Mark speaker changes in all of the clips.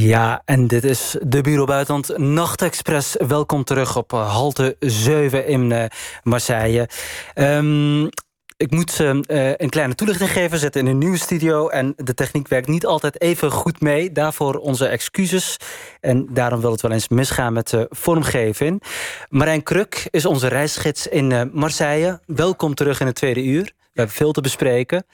Speaker 1: Ja, en dit is de Bureau Buitenland Nachtexpress. Welkom terug op eh, halte 7 in uh, Marseille. Um, ik moet uh, een kleine toelichting geven. Zitten in een nieuwe studio en de techniek werkt niet altijd even goed mee. Daarvoor onze excuses. En daarom wil het wel eens misgaan met de vormgeving. Marijn Kruk is onze reisgids in Marseille. Welkom terug in het tweede uur. We hebben veel te bespreken.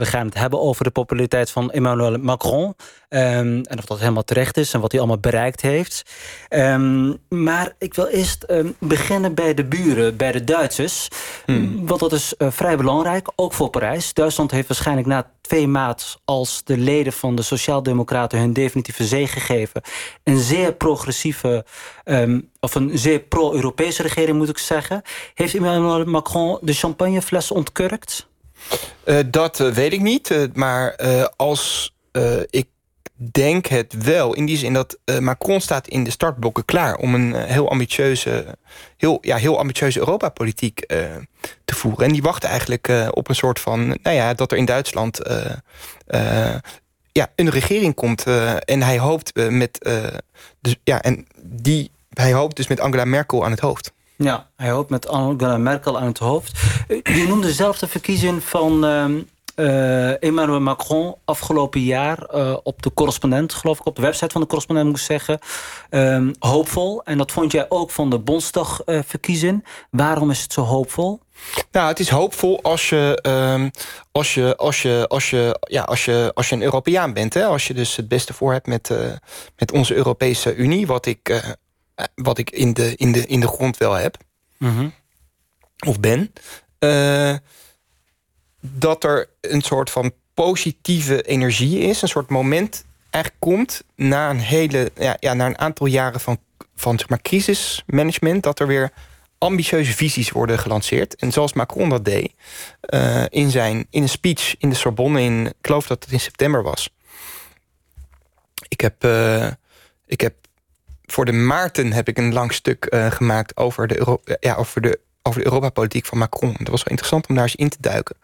Speaker 1: We gaan het hebben over de populariteit van Emmanuel Macron. Um, en of dat helemaal terecht is en wat hij allemaal bereikt heeft. Um, maar ik wil eerst um, beginnen bij de buren, bij de Duitsers. Hmm. Want dat is uh, vrij belangrijk, ook voor Parijs. Duitsland heeft waarschijnlijk na twee maat... als de leden van de Sociaaldemocraten hun definitieve zege gegeven... een zeer progressieve, of een zeer pro-Europese regering moet ik zeggen. Heeft Emmanuel Macron de champagnefles ontkurkt?
Speaker 2: Uh, dat uh, weet ik niet. Uh, maar als ik denk het wel. In die zin dat Macron staat in de startblokken klaar... om een heel ambitieuze, heel, ja, heel ambitieuze Europa-politiek te voeren. En die wacht eigenlijk op een soort van... nou ja, dat er in Duitsland ja, een regering komt. en hij hoopt met... dus, ja, en die, hij hoopt dus met Angela Merkel aan het hoofd.
Speaker 1: Ja, hij hoopt met Angela Merkel aan het hoofd. Je noemde zelf de verkiezing van uh, Emmanuel Macron afgelopen jaar uh, op de correspondent, geloof ik, op de website van de correspondent moet ik zeggen, um, hoopvol. En dat vond jij ook van de Bondsdagverkiezing. Waarom is het zo hoopvol?
Speaker 2: Nou, het is hoopvol als je, um, als je, als je, als je, ja, als je, als je een Europeaan bent. Hè? Als je dus het beste voor hebt met, uh, met onze Europese Unie, wat ik eh, wat ik in de, in de, in de grond wel heb. Mhm. Of ben. Uh, dat er een soort van positieve energie is. Een soort moment eigenlijk komt na een hele, ja, ja, na een aantal jaren van, van zeg maar, crisismanagement, dat er weer ambitieuze visies worden gelanceerd. En zoals Macron dat deed, uh, in, zijn, in een speech in de Sorbonne, in, ik geloof dat het in september was. Ik heb, uh, ik heb voor de Maarten heb ik een lang stuk uh, gemaakt over de, Euro ja, over de, over de Europa-politiek van Macron. Dat was wel interessant om daar eens in te duiken.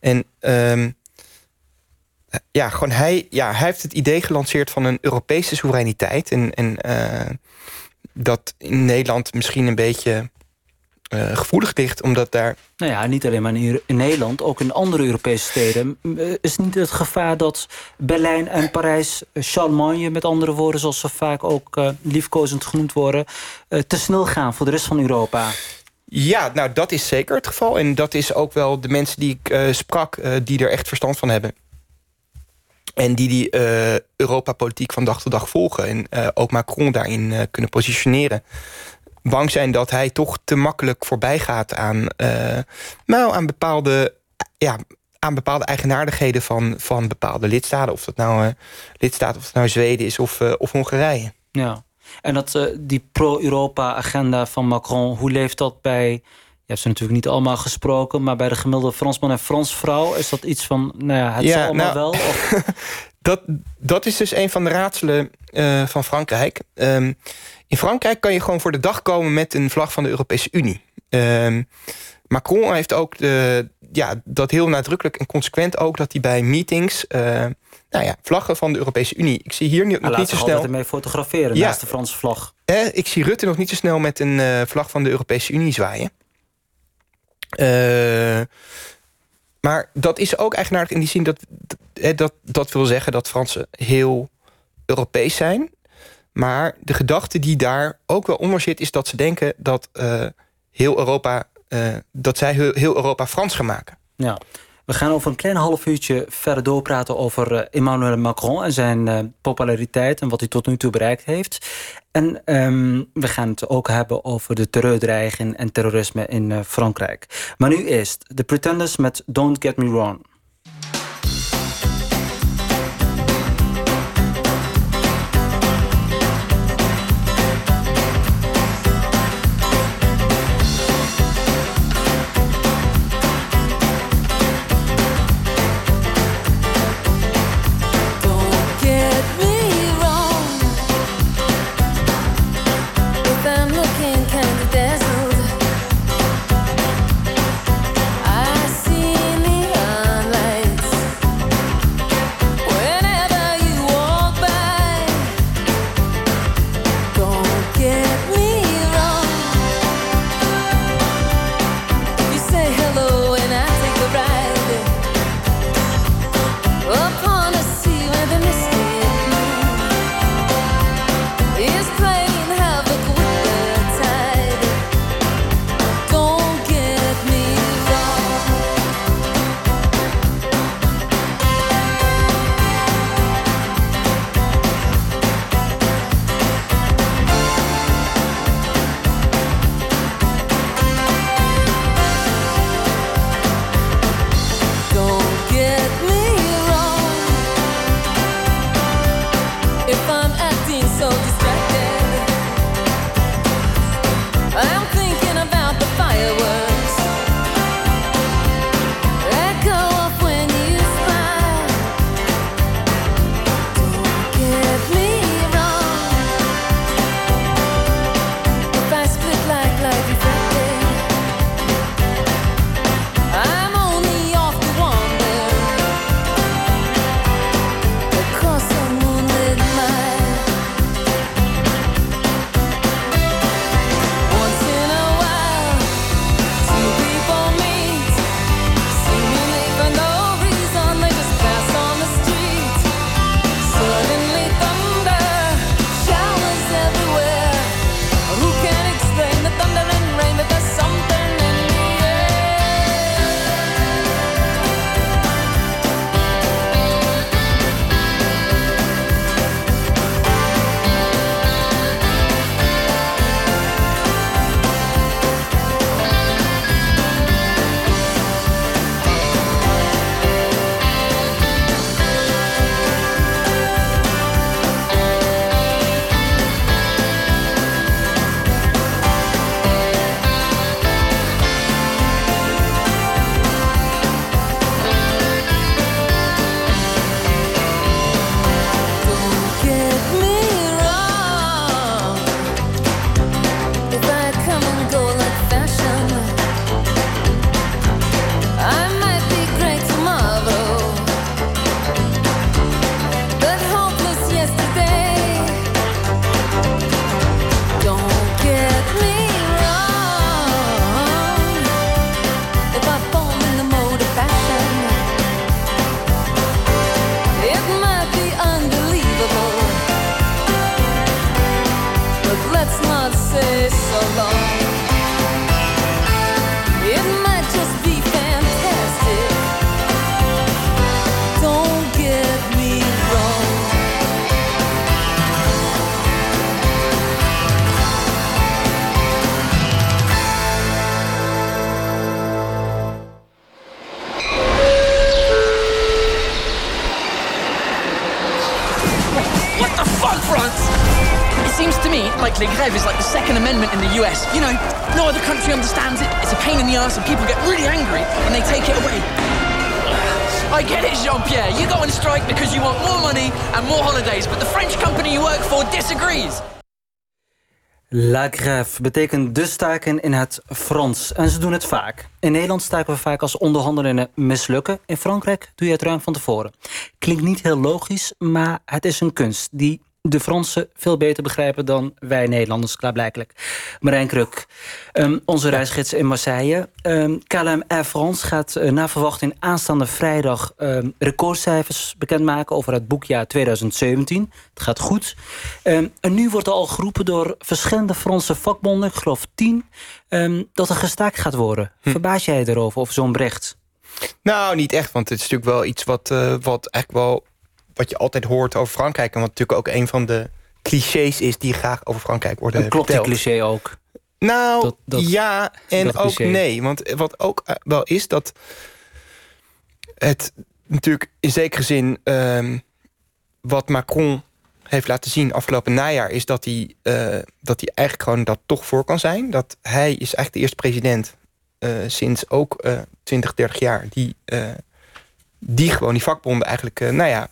Speaker 2: En um, ja, gewoon hij, ja, hij heeft het idee gelanceerd van een Europese soevereiniteit. En, en uh, dat in Nederland misschien een beetje uh, gevoelig ligt, omdat daar...
Speaker 1: Nou ja, niet alleen maar in, Nederland, ook in andere Europese steden... Uh, is niet het gevaar dat Berlijn en Parijs, uh, Charlemagne... met andere woorden, zoals ze vaak ook liefkozend genoemd worden... te snel gaan voor de rest van Europa?
Speaker 2: Ja, nou dat is zeker het geval. En dat is ook wel de mensen die ik sprak, die er echt verstand van hebben. En die die Europa-politiek van dag tot dag volgen. En ook Macron daarin kunnen positioneren bang zijn dat hij toch te makkelijk voorbij gaat aan, uh, nou, aan, bepaalde, ja, aan bepaalde eigenaardigheden van, van bepaalde lidstaten. Of dat nou uh, lidstaten, of dat nou Zweden is of, uh, of Hongarije.
Speaker 1: Ja, en dat, die pro-Europa-agenda van Macron, hoe leeft dat bij... Je hebt ze natuurlijk niet allemaal gesproken... maar bij de gemiddelde Fransman en Fransvrouw... is dat iets van, nou ja, het ja, zal allemaal nou, wel? Of...
Speaker 2: dat, dat is dus een van de raadselen van Frankrijk. Um, in Frankrijk kan je gewoon voor de dag komen met een vlag van de Europese Unie. Um, Macron heeft ook de, ja, dat heel nadrukkelijk en consequent ook... dat hij bij meetings uh, nou ja, vlaggen van de Europese Unie... Ik zie hier nog
Speaker 1: niet
Speaker 2: zo snel...
Speaker 1: ermee fotograferen ja, naast de Franse vlag.
Speaker 2: Eh, ik zie Rutte nog niet zo snel met een uh, vlag van de Europese Unie zwaaien. Uh, maar dat is ook eigenaardig in die zin dat, dat dat wil zeggen... dat Fransen heel Europees zijn... Maar de gedachte die daar ook wel onder zit... is dat ze denken dat uh, heel Europa... Uh, dat zij heel, Europa Frans gaan maken.
Speaker 1: Ja. We gaan over een klein half uurtje verder doorpraten over uh, Emmanuel Macron... en zijn populariteit en wat hij tot nu toe bereikt heeft. En um, we gaan het ook hebben over de terreurdreiging en terrorisme in Frankrijk. Maar nu eerst The Pretenders met Don't Get Me Wrong. Betekent de staken in het Frans. En ze doen het vaak. In Nederland staken we vaak als onderhandelingen mislukken. In Frankrijk doe je het ruim van tevoren. Klinkt niet heel logisch, maar het is een kunst... die de Fransen veel beter begrijpen dan wij Nederlanders, klaarblijkelijk. Marijn Kruk, ehm, onze reisgids in Marseille. Um, KLM Air France gaat uh, na verwachting aanstaande vrijdag... Um, recordcijfers bekendmaken over het boekjaar 2017. Het gaat goed. en nu wordt er al geroepen door verschillende Franse vakbonden... ik geloof tien, dat er gestaakt gaat worden. Hm. Verbaas jij erover, of zo'n bericht?
Speaker 2: Nou, niet echt, want het is natuurlijk wel iets wat, uh, wat eigenlijk wel wat je altijd hoort over Frankrijk... en wat natuurlijk ook een van de clichés is... die graag over Frankrijk worden
Speaker 1: en klopt
Speaker 2: verteld.
Speaker 1: die cliché ook?
Speaker 2: Nou, ja en ook nee. Want wat ook eh, wel is dat... het natuurlijk in zekere zin... Ehm, wat Macron heeft laten zien afgelopen najaar... is dat hij, uh, dat hij eigenlijk gewoon dat toch voor kan zijn. Dat hij is eigenlijk de eerste president... Uh, sinds ook uh, 20, 30 jaar... die, die gewoon die vakbonden eigenlijk... nou ja,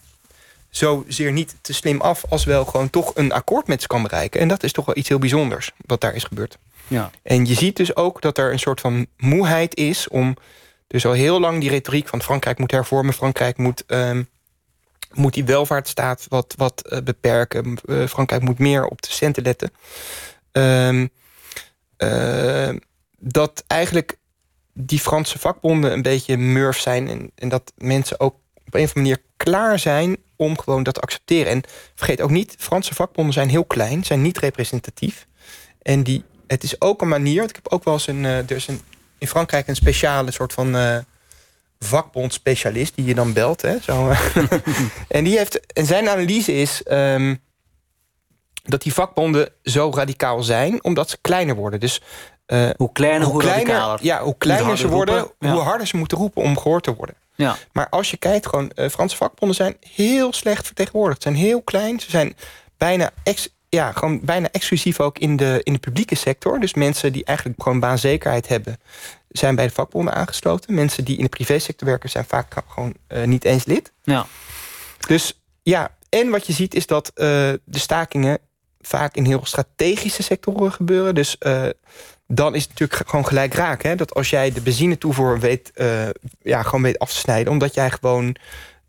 Speaker 2: zozeer niet te slim af... als wel gewoon toch een akkoord met ze kan bereiken. En dat is toch wel iets heel bijzonders wat daar is gebeurd.
Speaker 1: Ja.
Speaker 2: En je ziet dus ook dat er een soort van moeheid is... om dus al heel lang die retoriek van Frankrijk moet hervormen... Frankrijk moet, um, moet die welvaartsstaat wat, wat uh, beperken. Uh, Frankrijk moet meer op de centen letten. Um, uh, dat eigenlijk die Franse vakbonden een beetje murf zijn... en, en dat mensen ook op een of andere manier klaar zijn om gewoon dat te accepteren. En vergeet ook niet, Franse vakbonden zijn heel klein, zijn niet representatief. En die, het is ook een manier, ik heb ook wel eens een, uh, er is een, in Frankrijk een speciale soort van uh, vakbondspecialist die je dan belt. Hè, zo. en, die heeft, en zijn analyse is um, dat die vakbonden zo radicaal zijn omdat ze kleiner worden. Dus
Speaker 1: uh, hoe kleiner, hoe, hoe kleiner,
Speaker 2: Ja, hoe kleiner ze worden, roepen, hoe harder ze moeten roepen om gehoord te worden.
Speaker 1: Ja.
Speaker 2: Maar als je kijkt, gewoon, uh, Franse vakbonden zijn heel slecht vertegenwoordigd. Ze zijn heel klein. Ze zijn bijna, ex, ja, gewoon bijna exclusief ook in de, in de publieke sector. Dus mensen die eigenlijk gewoon baanzekerheid hebben... zijn bij de vakbonden aangesloten. Mensen die in de privésector werken... zijn vaak gewoon uh, niet eens lid.
Speaker 1: Ja.
Speaker 2: Dus ja, en wat je ziet is dat de stakingen... vaak in heel strategische sectoren gebeuren. Dus dan is het natuurlijk gewoon gelijk raak. Hè? Dat als jij de benzine toevoer weet, uh, ja, gewoon weet af te snijden... omdat jij gewoon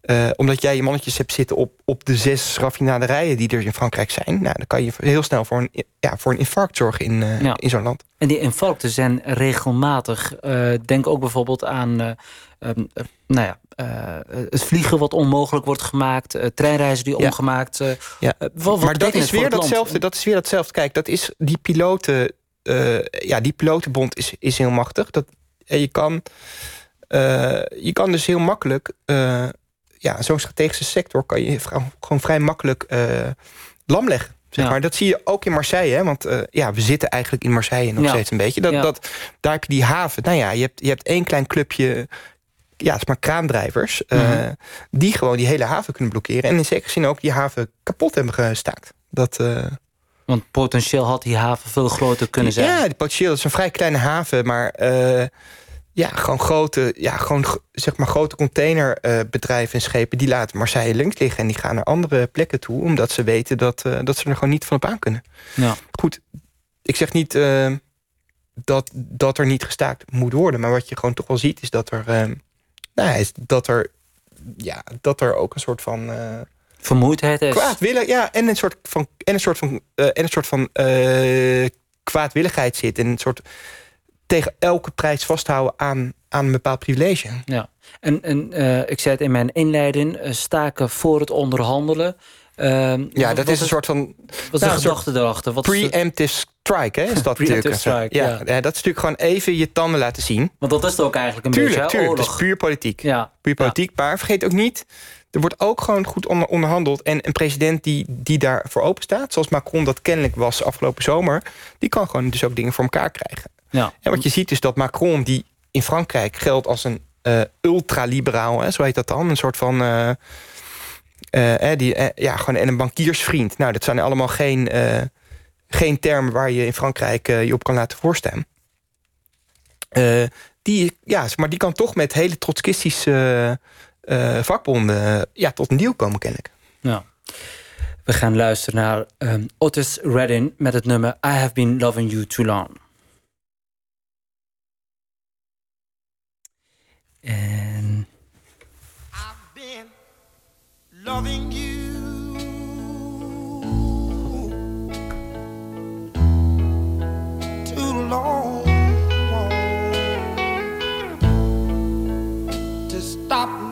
Speaker 2: uh, omdat jij je mannetjes hebt zitten op, op de zes raffinaderijen... die er in Frankrijk zijn... Nou, dan kan je heel snel voor een, ja, voor een infarct zorgen in, uh, ja. in zo'n land.
Speaker 1: En die infarcten zijn regelmatig. denk ook bijvoorbeeld aan... Um, nou ja, het vliegen wat onmogelijk wordt gemaakt, treinreizen die ja. ongemaakt.
Speaker 2: ja.
Speaker 1: Wat, wat
Speaker 2: maar dat is weer datzelfde. Dat is weer datzelfde. Kijk, dat is die piloten ja, die pilotenbond is, is heel machtig. Dat, je, kan, uh, je kan dus heel makkelijk... Uh, ja, zo'n strategische sector kan je gewoon vrij makkelijk lam leggen. Zeg ja. maar. Dat zie je ook in Marseille. Hè? Want ja, we zitten eigenlijk in Marseille nog ja. steeds een beetje. Dat,
Speaker 1: ja.
Speaker 2: dat, daar heb je die haven. Nou ja, je hebt, je hebt één klein clubje ja, het is maar kraandrijvers... Mm -hmm. uh, die gewoon die hele haven kunnen blokkeren. En in zekere zin ook die haven kapot hebben gestaakt. Dat, uh,
Speaker 1: want potentieel had die haven veel groter kunnen zijn.
Speaker 2: Ja, potentieel is een vrij kleine haven, maar uh, ja, gewoon grote, ja, gewoon, zeg maar grote containerbedrijven en schepen die laten Marseille links liggen en die gaan naar andere plekken toe, omdat ze weten dat, uh, dat ze er gewoon niet van op aan kunnen.
Speaker 1: Ja.
Speaker 2: Goed, ik zeg niet uh, dat, dat er niet gestaakt moet worden, maar wat je gewoon toch wel ziet is dat er, nou, is dat er, ja, dat er ook een soort van
Speaker 1: vermoeidheid is.
Speaker 2: Kwaadwillig, ja, en een soort van, en een soort van, uh, en een soort van uh, kwaadwilligheid zit. En een soort tegen elke prijs vasthouden aan, aan een bepaald privilege.
Speaker 1: Ja, en, en uh, ik zei het in mijn inleiding, staken voor het onderhandelen.
Speaker 2: ja, dat is een soort van...
Speaker 1: Wat is nou, de gedachte erachter? Wat
Speaker 2: preemptive strike, hè, is dat
Speaker 1: strike,
Speaker 2: ja.
Speaker 1: ja.
Speaker 2: ja. Dat is natuurlijk gewoon even je tanden laten zien.
Speaker 1: Want dat is het ook eigenlijk een
Speaker 2: tuurlijk,
Speaker 1: beetje,
Speaker 2: Tuurlijk,
Speaker 1: oorlog.
Speaker 2: het is puur politiek.
Speaker 1: Ja.
Speaker 2: Puur politiek, maar vergeet ook niet... Er wordt ook gewoon goed onder, onderhandeld. En een president die, die daarvoor open staat... zoals Macron dat kennelijk was afgelopen zomer... die kan gewoon dus ook dingen voor elkaar krijgen.
Speaker 1: Ja.
Speaker 2: En wat je ziet is dat Macron, die in Frankrijk geldt als een uh, ultraliberaal... Hè, zo heet dat dan, een soort van... Uh, eh, die, ja, gewoon, en een bankiersvriend. Nou, dat zijn allemaal geen, geen termen waar je in Frankrijk je op kan laten voorstaan. Die, ja, maar die kan toch met hele trotskistische eh, vakbonden ja, tot een deal komen, ken ik.
Speaker 1: Ja. We gaan luisteren naar um, Otis Reddin met het nummer I Have Been Loving You Too Long. En...
Speaker 3: I've been loving you too long to stop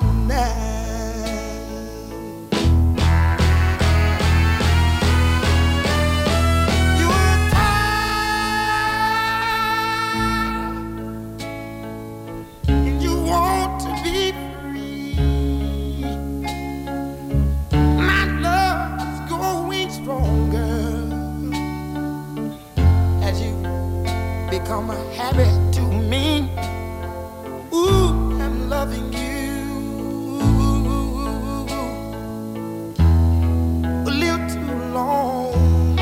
Speaker 3: become a habit to me. Ooh, I'm loving you a little too long.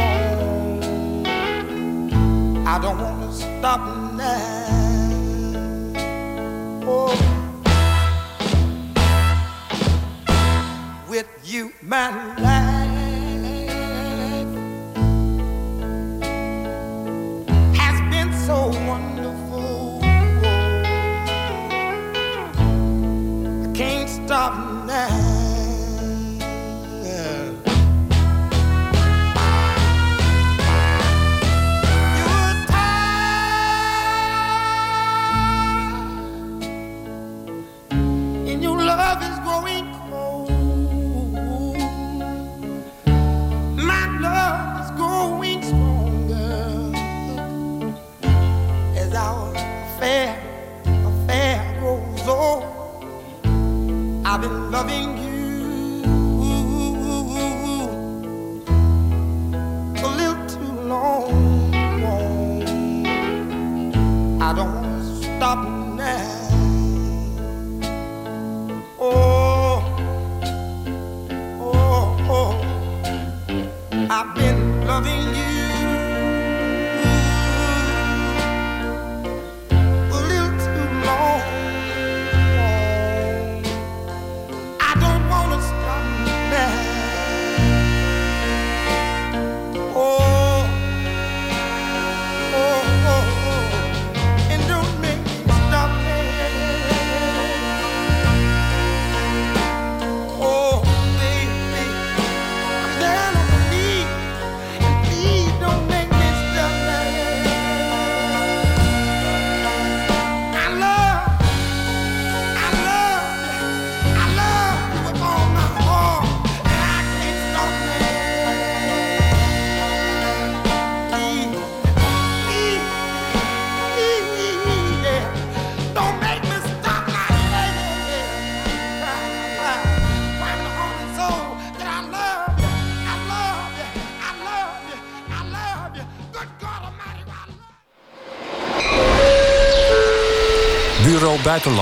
Speaker 3: I don't want to stop now. Oh. With you, my life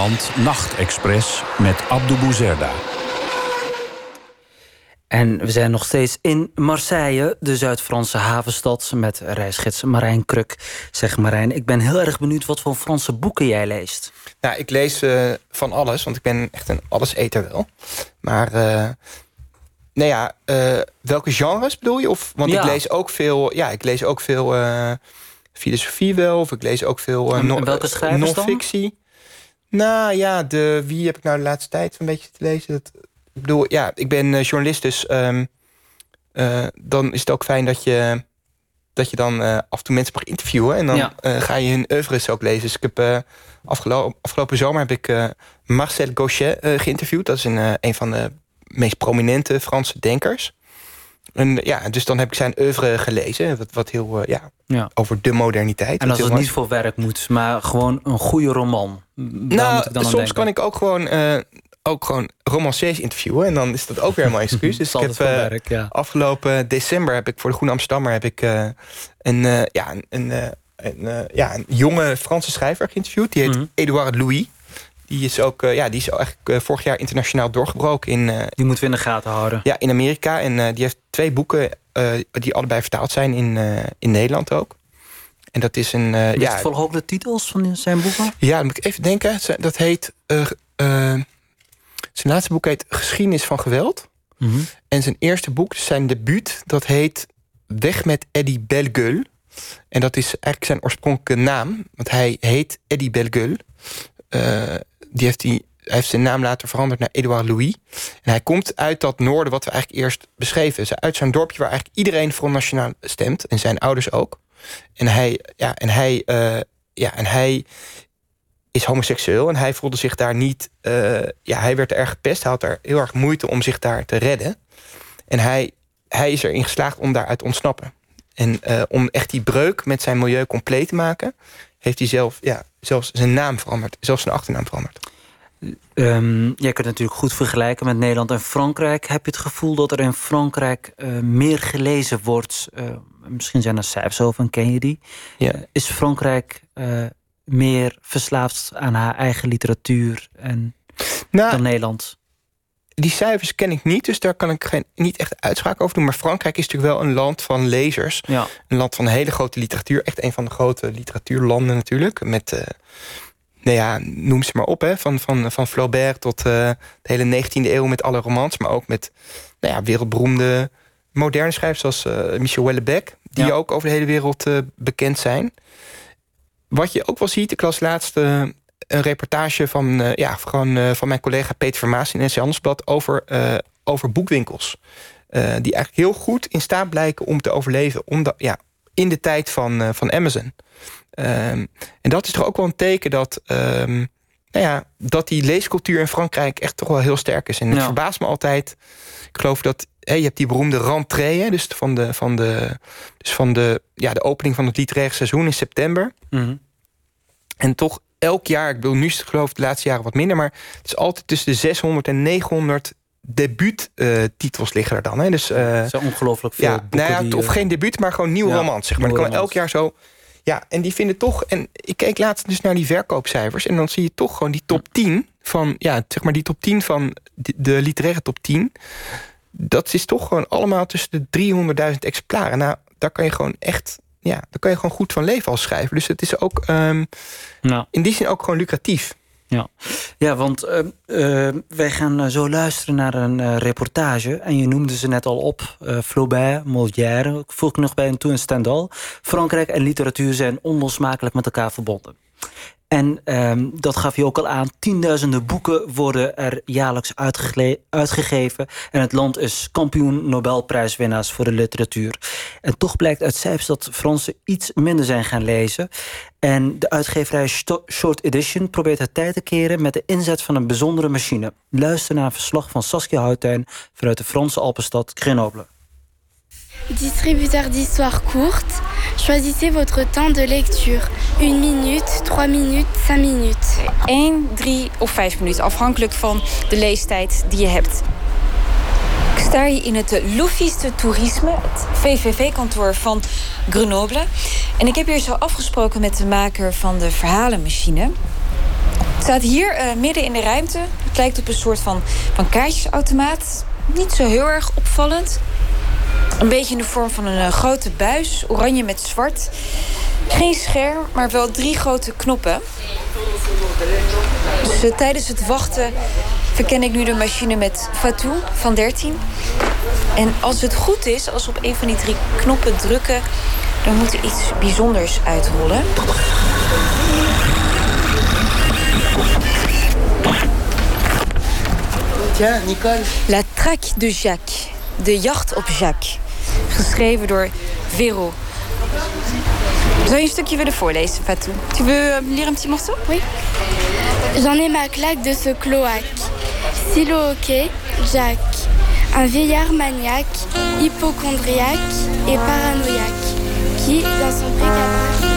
Speaker 4: Buitenland Nachtexpress met Abdou Bouzerda.
Speaker 1: En we zijn nog steeds in Marseille, de Zuid-Franse havenstad... met reisgids Marijn Kruk. Zeg Marijn, ik ben heel erg benieuwd wat voor Franse boeken jij leest.
Speaker 2: Nou, ik lees eh, van alles, want ik ben echt een alleseter wel. Maar, eh nou ja, eh, welke genres bedoel je? Of, want
Speaker 1: Ja.
Speaker 2: ik lees ook veel, ja, ik lees ook veel eh, filosofie wel, of ik lees ook veel
Speaker 1: En-
Speaker 2: no-
Speaker 1: en welke schrijvers dan?
Speaker 2: non-fictie. Nou ja, de, wie heb ik nou de laatste tijd een beetje te lezen? Dat, ik bedoel, ja, ik ben eh, journalist, dus ehm, eh, dan is het ook fijn dat je, dat je dan eh, af en toe mensen mag interviewen. En dan
Speaker 1: Ja.
Speaker 2: ga je hun oeuvres ook lezen. Dus ik heb afgelopen, afgelopen zomer heb ik Marcel Gauchet geïnterviewd. Dat is een, een van de meest prominente Franse denkers. En ja, dus dan heb ik zijn oeuvre gelezen. Wat, wat heel, eh, ja,
Speaker 1: Ja.
Speaker 2: over de moderniteit.
Speaker 1: En als het
Speaker 2: mooi
Speaker 1: niet voor werk moet, maar gewoon een goede roman. Daar moet ik
Speaker 2: nou,
Speaker 1: dan
Speaker 2: soms
Speaker 1: denken.
Speaker 2: kan ik ook gewoon, eh, ook gewoon romanciers interviewen. En dan is dat ook weer helemaal excuus. Dus ik heb eh,
Speaker 1: werk, ja.
Speaker 2: afgelopen december heb ik voor de Groene Amsterdammer heb ik een, ja, een, een, ja, een jonge Franse schrijver geïnterviewd. Die heet
Speaker 1: Mhm.
Speaker 2: Edouard Louis. Die is ook ja, die is eigenlijk vorig jaar internationaal doorgebroken. In,
Speaker 1: die moeten we in de gaten houden.
Speaker 2: Ja, in Amerika. En die heeft twee boeken die allebei vertaald zijn in, in Nederland ook. En dat is een... Uh,
Speaker 1: ja, volg ook de titels van zijn boeken?
Speaker 2: Ja, dan moet ik even denken. Dat heet... zijn laatste boek heet Geschiedenis van Geweld. Mhm. En zijn eerste boek, zijn debuut, dat heet Weg met Eddie Belgueul. En dat is eigenlijk zijn oorspronkelijke naam. Want hij heet Eddie Belgueul. Uh, die heeft hij, heeft zijn naam later veranderd naar Edouard Louis. En hij komt uit dat noorden wat we eigenlijk eerst beschreven. Uit zo'n dorpje waar eigenlijk iedereen Front Nationaal stemt. En zijn ouders ook. En hij, ja, en hij, uh, ja, en hij is homoseksueel. En hij voelde zich daar niet... Uh, ja, hij werd erg gepest. Hij had er heel erg moeite om zich daar te redden. En hij, hij is erin geslaagd om daaruit te ontsnappen. En om echt die breuk met zijn milieu compleet te maken... heeft hij zelf, ja, zelfs zijn naam veranderd. Zelfs zijn achternaam veranderd.
Speaker 1: Um, jij kunt natuurlijk goed vergelijken met Nederland en Frankrijk. Heb je het gevoel dat er in Frankrijk uh, meer gelezen wordt? Uh, misschien zijn er cijfers over, ken je die? Ja. is Frankrijk meer verslaafd aan haar eigen literatuur en nou, dan Nederland?
Speaker 2: Die cijfers ken ik niet, dus daar kan ik geen, niet echt uitspraak over doen. Maar Frankrijk is natuurlijk wel een land van lezers. Ja. Een land van hele grote literatuur. Echt een van de grote literatuurlanden natuurlijk. Met, uh, nou ja, noem ze maar op. Hè, van, van, van Flaubert tot uh, de hele 19e eeuw met alle romans. Maar ook met nou ja, wereldberoemde moderne schrijvers zoals uh, Michel Houellebecq. Die ook over de hele wereld bekend zijn. Wat je ook wel ziet, ik las laatst uh, een reportage van, uh, ja, gewoon, uh, van mijn collega Peter Vermaas in NC Handelsblad over, over boekwinkels. die eigenlijk heel goed in staat blijken om te overleven omdat, ja, in de tijd van, van Amazon. Um, en dat is toch ook wel een teken dat, um, nou ja, dat die leescultuur in Frankrijk echt toch wel heel sterk is. En het verbaast me altijd. Ik geloof dat je hebt die beroemde rentrée, dus van de, van de, dus van de, ja, de opening van het literaire seizoen in september. Mhm. En toch elk jaar, ik bedoel, nu is het geloof ik de laatste jaren wat minder, maar het is altijd tussen de 600 en 900 debuuttitels uh, liggen er dan. Hè? Dus, uh,
Speaker 1: Zo ongelooflijk veel.
Speaker 2: Ja, nou ja, die, of uh, geen debuut, maar gewoon nieuwe ja, romans. Zeg maar. Kan elk jaar zo. Ja, en die vinden toch. En ik keek laatst dus naar die verkoopcijfers. En dan zie je toch gewoon die top 10 van. Ja, zeg maar die top 10 van de, de literaire top 10 dat is toch gewoon allemaal tussen de 300.000 exemplaren. Nou, daar kan je gewoon echt, ja, daar kan je gewoon goed van leven als schrijver. Dus het is ook um, nou. in die zin ook gewoon lucratief.
Speaker 1: Ja, ja want uh, uh, wij gaan eh, zo luisteren naar een uh, reportage. En je noemde ze net al op. Flaubert, Molière, voeg ik nog bij een toe en Stendhal. Frankrijk en literatuur zijn onlosmakelijk met elkaar verbonden. En um, dat gaf je ook al aan. Tienduizenden boeken worden er jaarlijks uitgegeven. En het land is kampioen Nobelprijswinnaars voor de literatuur. En toch blijkt uit cijfers dat Fransen iets minder zijn gaan lezen. En de uitgeverij Short Edition probeert het tijd te keren... met de inzet van een bijzondere machine. Luister naar een verslag van Saskia Houtijn... vanuit de Franse Alpenstad Grenoble.
Speaker 5: Distributeur d'histoire courte, choisissez votre temps de lecture. Une minute, trois minutes, cinq minutes.
Speaker 6: 1, 3 of 5 minuten, afhankelijk van de leestijd die je hebt. Ik sta hier in het L'Office de Tourisme, het VVV-kantoor van Grenoble. En ik heb hier zo afgesproken met de maker van de verhalenmachine. Het staat hier uh, midden in de ruimte. Het lijkt op een soort van, van kaartjesautomaat. Niet zo heel erg opvallend. Een beetje in de vorm van een uh, grote buis, oranje met zwart. Geen scherm, maar wel drie grote knoppen. Dus uh, tijdens het wachten verken ik nu de machine met Fatou van 13. En als het goed is, als we op een van die drie knoppen drukken... dan moet er iets bijzonders uitrollen. La traque de Jacques. De jacht op Jacques. Geschreven door Vero. Zou je een stukje willen voorlezen, Fatou? Tu veux euh, lire un petit morceau?
Speaker 5: Oui. J'en ai ma claque de ce cloaque. Silo hockey, Jack. Un vieillard maniaque, hypochondriaque et paranoïaque, qui, dans son précaire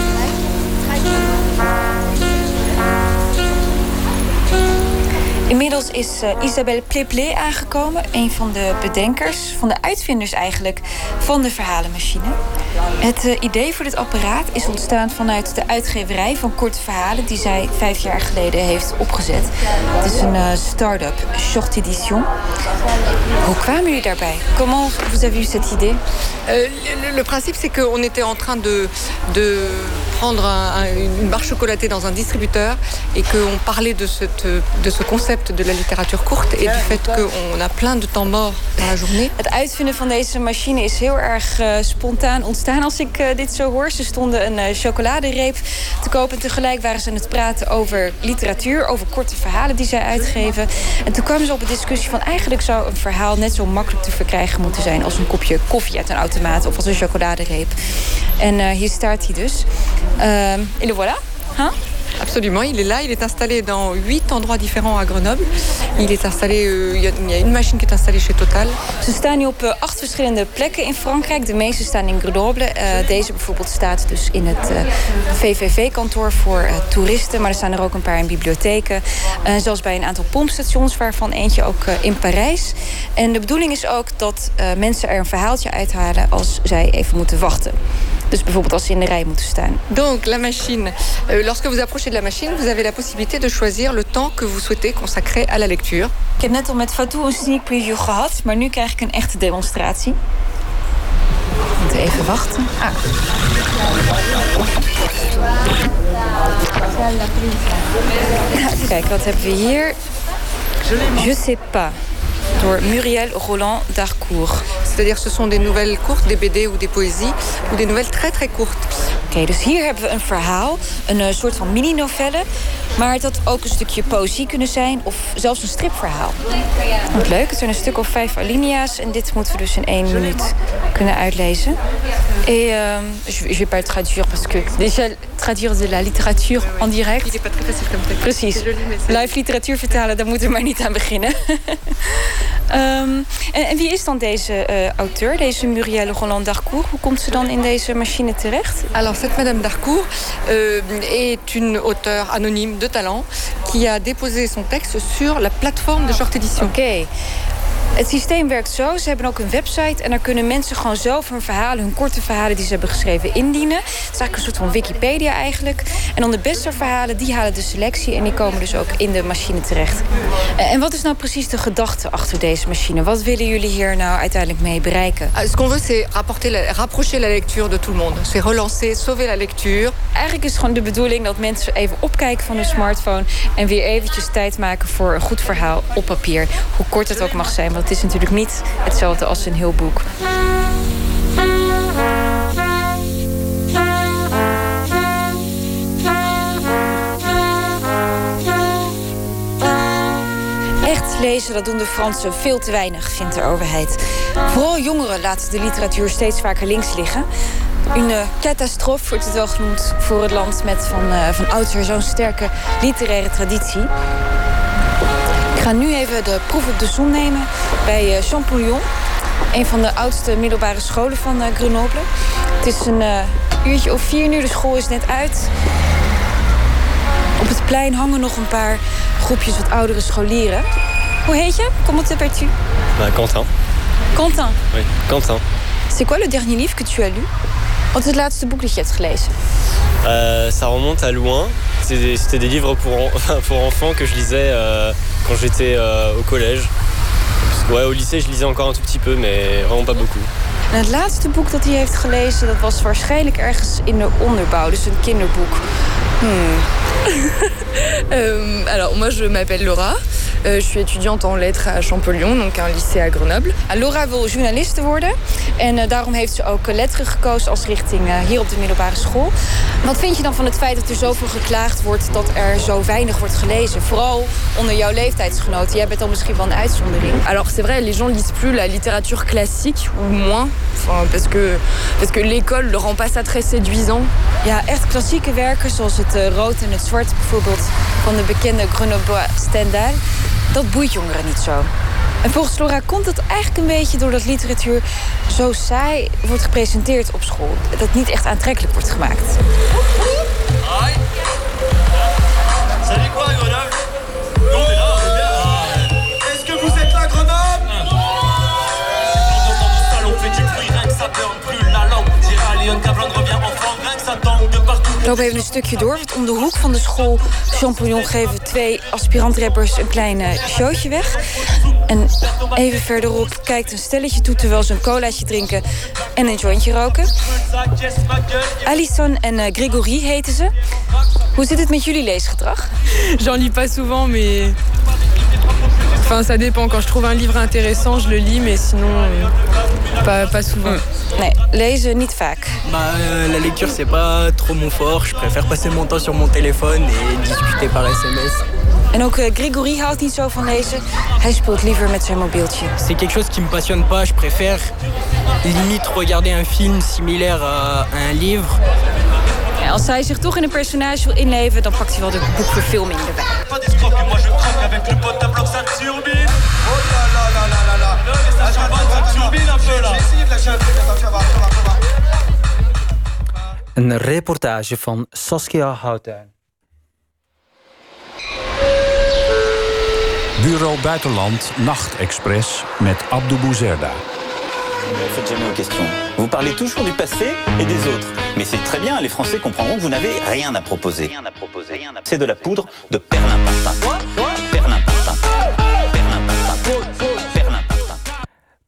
Speaker 6: Inmiddels is uh, Isabelle Pleplé aangekomen, een van de bedenkers, van de uitvinders eigenlijk, van de verhalenmachine. Het uh, idee voor dit apparaat is ontstaan vanuit de uitgeverij van korte verhalen die zij vijf jaar geleden heeft opgezet. Het is een uh, start-up, Short Edition. Hoe kwamen jullie daarbij? Comment vous avez eu cette idée
Speaker 7: le, le, principe, c'est qu'on était en train de, de prendre un, un, une barre chocolatée dans un distributeur et qu'on parlait de, cette, de ce concept de la littérature courte et du fait qu'on a plein de temps mort
Speaker 6: Het uitvinden van deze machine is heel erg uh, spontaan ontstaan als ik uh, dit zo hoor. Ze stonden een uh, chocoladereep te kopen en tegelijk waren ze aan het praten over literatuur, over korte verhalen die zij uitgeven. En toen kwamen ze op een discussie van eigenlijk zou een verhaal net zo makkelijk te verkrijgen moeten zijn als een kopje koffie uit een automaat of als een chocoladereep. En hier staat hij dus. et le voilà. Hein
Speaker 7: Absolument, il est là, il est installé dans huit endroits différents à Grenoble. Il est installé, uh, il y a une machine qui est installée chez Total.
Speaker 6: Ze staan nu op uh, acht verschillende plekken in Frankrijk. De meeste staan in Grenoble. Uh, deze bijvoorbeeld staat dus in het VVV-kantoor voor toeristen. Maar er staan er ook een paar in bibliotheken. zelfs bij een aantal pompstations, waarvan eentje ook in Parijs. En de bedoeling is ook dat mensen er een verhaaltje uithalen als zij even moeten wachten. Dus bijvoorbeeld als ze in de rij moeten staan.
Speaker 7: Donc la machine, euh, lorsque vous approchez de la machine, vous avez la possibilité de choisir le temps que vous souhaitez consacrer à la lecture.
Speaker 6: Ik heb net al met Fatou een sneak preview gehad, maar nu krijg ik een echte demonstratie. We moeten even wachten. Ah. Kijken, wat hebben we hier? Je sais pas. Door Muriel Roland Darcourt.
Speaker 7: C'est-à-dire ce sont des nouvelles courtes, des BD ou des poésies, ou des nouvelles très très courtes.
Speaker 6: Oké, okay, dus hier hebben we een verhaal, een uh, soort van mini-novelle. Maar het had ook een stukje poëzie kunnen zijn of zelfs een stripverhaal. Wat leuk, het zijn een stuk of vijf alinea's en dit moeten we dus in één minuut kunnen uitlezen. Et euh, je, je vais pas le traduire parce que déjà traduire de la littérature en direct. Precies. Live literatuur vertalen, daar moeten we maar niet aan beginnen. um, en, en, wie is dan deze uh, auteur, deze Muriel Roland Darcourt? Hoe komt ze dan in deze machine terecht?
Speaker 7: Alors cette Madame Darcourt euh, est une auteure anonyme de talent qui a déposé son texte sur la plateforme de Short Edition.
Speaker 6: Oké. Okay. Het systeem werkt zo. Ze hebben ook een website en daar kunnen mensen gewoon zelf hun verhalen, hun korte verhalen die ze hebben geschreven, indienen. Het is eigenlijk een soort van Wikipedia eigenlijk. En dan de beste verhalen, die halen de selectie en die komen dus ook in de machine terecht. En wat is nou precies de gedachte achter deze machine? Wat willen jullie hier nou uiteindelijk mee bereiken?
Speaker 7: Ce qu'on veut, c'est rapprocher la lecture de tout le monde. C'est relancer, sauver la lecture.
Speaker 6: Eigenlijk is het gewoon de bedoeling dat mensen even opkijken van hun smartphone en weer eventjes tijd maken voor een goed verhaal op papier. Hoe kort het ook mag zijn, want het is natuurlijk niet hetzelfde als een heel boek. Echt lezen, dat doen de Fransen veel te weinig, vindt de overheid. Vooral jongeren laten de literatuur steeds vaker links liggen. Een catastrofe wordt het wel genoemd voor het land met van, uh, van oudsher zo'n sterke literaire traditie. Ik ga nu even de proef op de som nemen bij Champollion. Een van de oudste middelbare scholen van Grenoble. Het is een uh, uurtje of vier nu, de school is net uit. Op het plein hangen nog een paar groepjes wat oudere scholieren. Hoe heet je? Comment t'appelles-tu?
Speaker 8: Bah, Quentin.
Speaker 6: Quentin?
Speaker 8: Oui, Quentin.
Speaker 6: C'est quoi le dernier livre que tu as lu? Wat is het laatste boek dat je hebt gelezen?
Speaker 8: Euh, ça remonte à loin. C'était des livres pour, en, pour enfants que je lisais euh, quand j'étais euh, au collège. Ouais, au lycée, je lisais encore un tout petit peu, mais vraiment pas beaucoup.
Speaker 6: En het laatste boek dat hij heeft gelezen, dat was waarschijnlijk ergens in de onderbouw, dus een kinderboek. Hmm.
Speaker 7: euh, alors, moi, je m'appelle Laura. Euh, je suis étudiante en lettres à Champollion, donc un lycée à Grenoble.
Speaker 6: Laura wil journaliste worden en uh, daarom heeft ze ook letteren gekozen als richting uh, hier op de middelbare school. Wat vind je dan van het feit dat er zoveel geklaagd wordt dat er zo weinig wordt gelezen? Vooral onder jouw leeftijdsgenoten. Jij bent dan misschien wel een uitzondering.
Speaker 7: Alors c'est vrai, les gens lisent plus la littérature classique ou moins, enfin, parce que parce que l'école ne rend pas ça très séduisant.
Speaker 6: Ja, echt klassieke werken zoals het rood en het zwart bijvoorbeeld van de bekende Grenoble Stendhal. Dat boeit jongeren niet zo. En volgens Laura komt het eigenlijk een beetje doordat literatuur zo saai wordt gepresenteerd op school. Dat niet echt aantrekkelijk wordt gemaakt.
Speaker 9: Salut
Speaker 6: loop even een stukje door. Want om de hoek van de school Champignon geven twee aspirantrappers een klein eh, showtje weg. En even verderop kijkt een stelletje toe terwijl ze een colaatje drinken en een jointje roken. Alison en Gregory heten ze. Hoe zit het met jullie leesgedrag?
Speaker 9: J'en lis pas souvent, mais. Enfin, ça dépend. Quand je trouve un livre intéressant, je le lis, mais sinon, euh, pas, pas souvent.
Speaker 6: Nee, lezen niet vaak.
Speaker 10: Bah, euh, la lecture, c'est pas trop mon fort. Je préfère passer mon temps sur mon téléphone et discuter par sms.
Speaker 6: En ook eh, Gregory houdt niet zo van lezen. Hij speelt liever met zijn mobieltje.
Speaker 10: C'est quelque chose qui me passionne pas. Je préfère limite regarder un film similaire à un livre.
Speaker 6: Ja, als hij zich toch in een personage wil inleven, dan pakt hij wel de boekverfilming erbij.
Speaker 1: Een reportage van Saskia Houttuin.
Speaker 4: Bureau Buitenland Nachtexpress met Abdou Bouzerda.
Speaker 11: Ne faites jamais aux questions. Vous parlez toujours du passé et des autres. Mais c'est très bien, les Français comprendront que vous n'avez rien à proposer. C'est de la poudre de perlimpinpin. Perlimpinpin.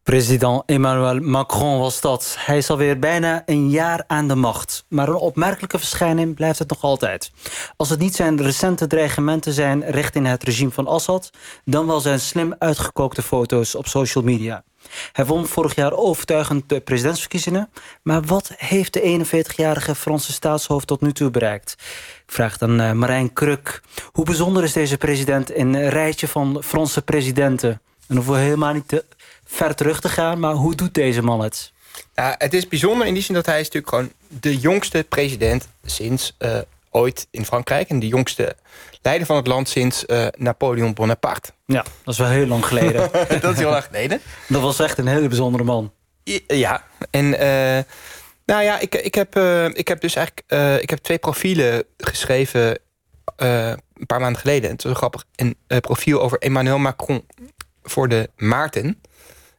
Speaker 1: President Emmanuel Macron was dat. Hij is alweer bijna een jaar aan de macht. Maar een opmerkelijke verschijning blijft het nog altijd. Als het niet zijn recente dreigementen zijn richting het regime van Assad... dan wel zijn slim uitgekookte foto's op social media. Hij won vorig jaar overtuigend de presidentsverkiezingen. Maar wat heeft de 41-jarige Franse staatshoofd tot nu toe bereikt? Ik vraag dan uh, Marijn Kruk. Hoe bijzonder is deze president in een rijtje van Franse presidenten? En we helemaal niet te ver terug te gaan, maar hoe doet deze man het?
Speaker 2: Nou, het is bijzonder in die zin dat hij is natuurlijk gewoon de jongste president sinds uh, ooit in Frankrijk. En de jongste leider van het land sinds uh, Napoleon Bonaparte.
Speaker 1: Ja, dat is wel heel lang geleden.
Speaker 2: dat is heel lang geleden.
Speaker 1: Dat was echt een hele bijzondere man.
Speaker 2: Ja, en uh, nou ja, ik, ik, heb, uh, ik heb dus eigenlijk ik heb twee profielen geschreven een paar maanden geleden. En het is wel grappig. Een profiel over Emmanuel Macron voor de Maarten.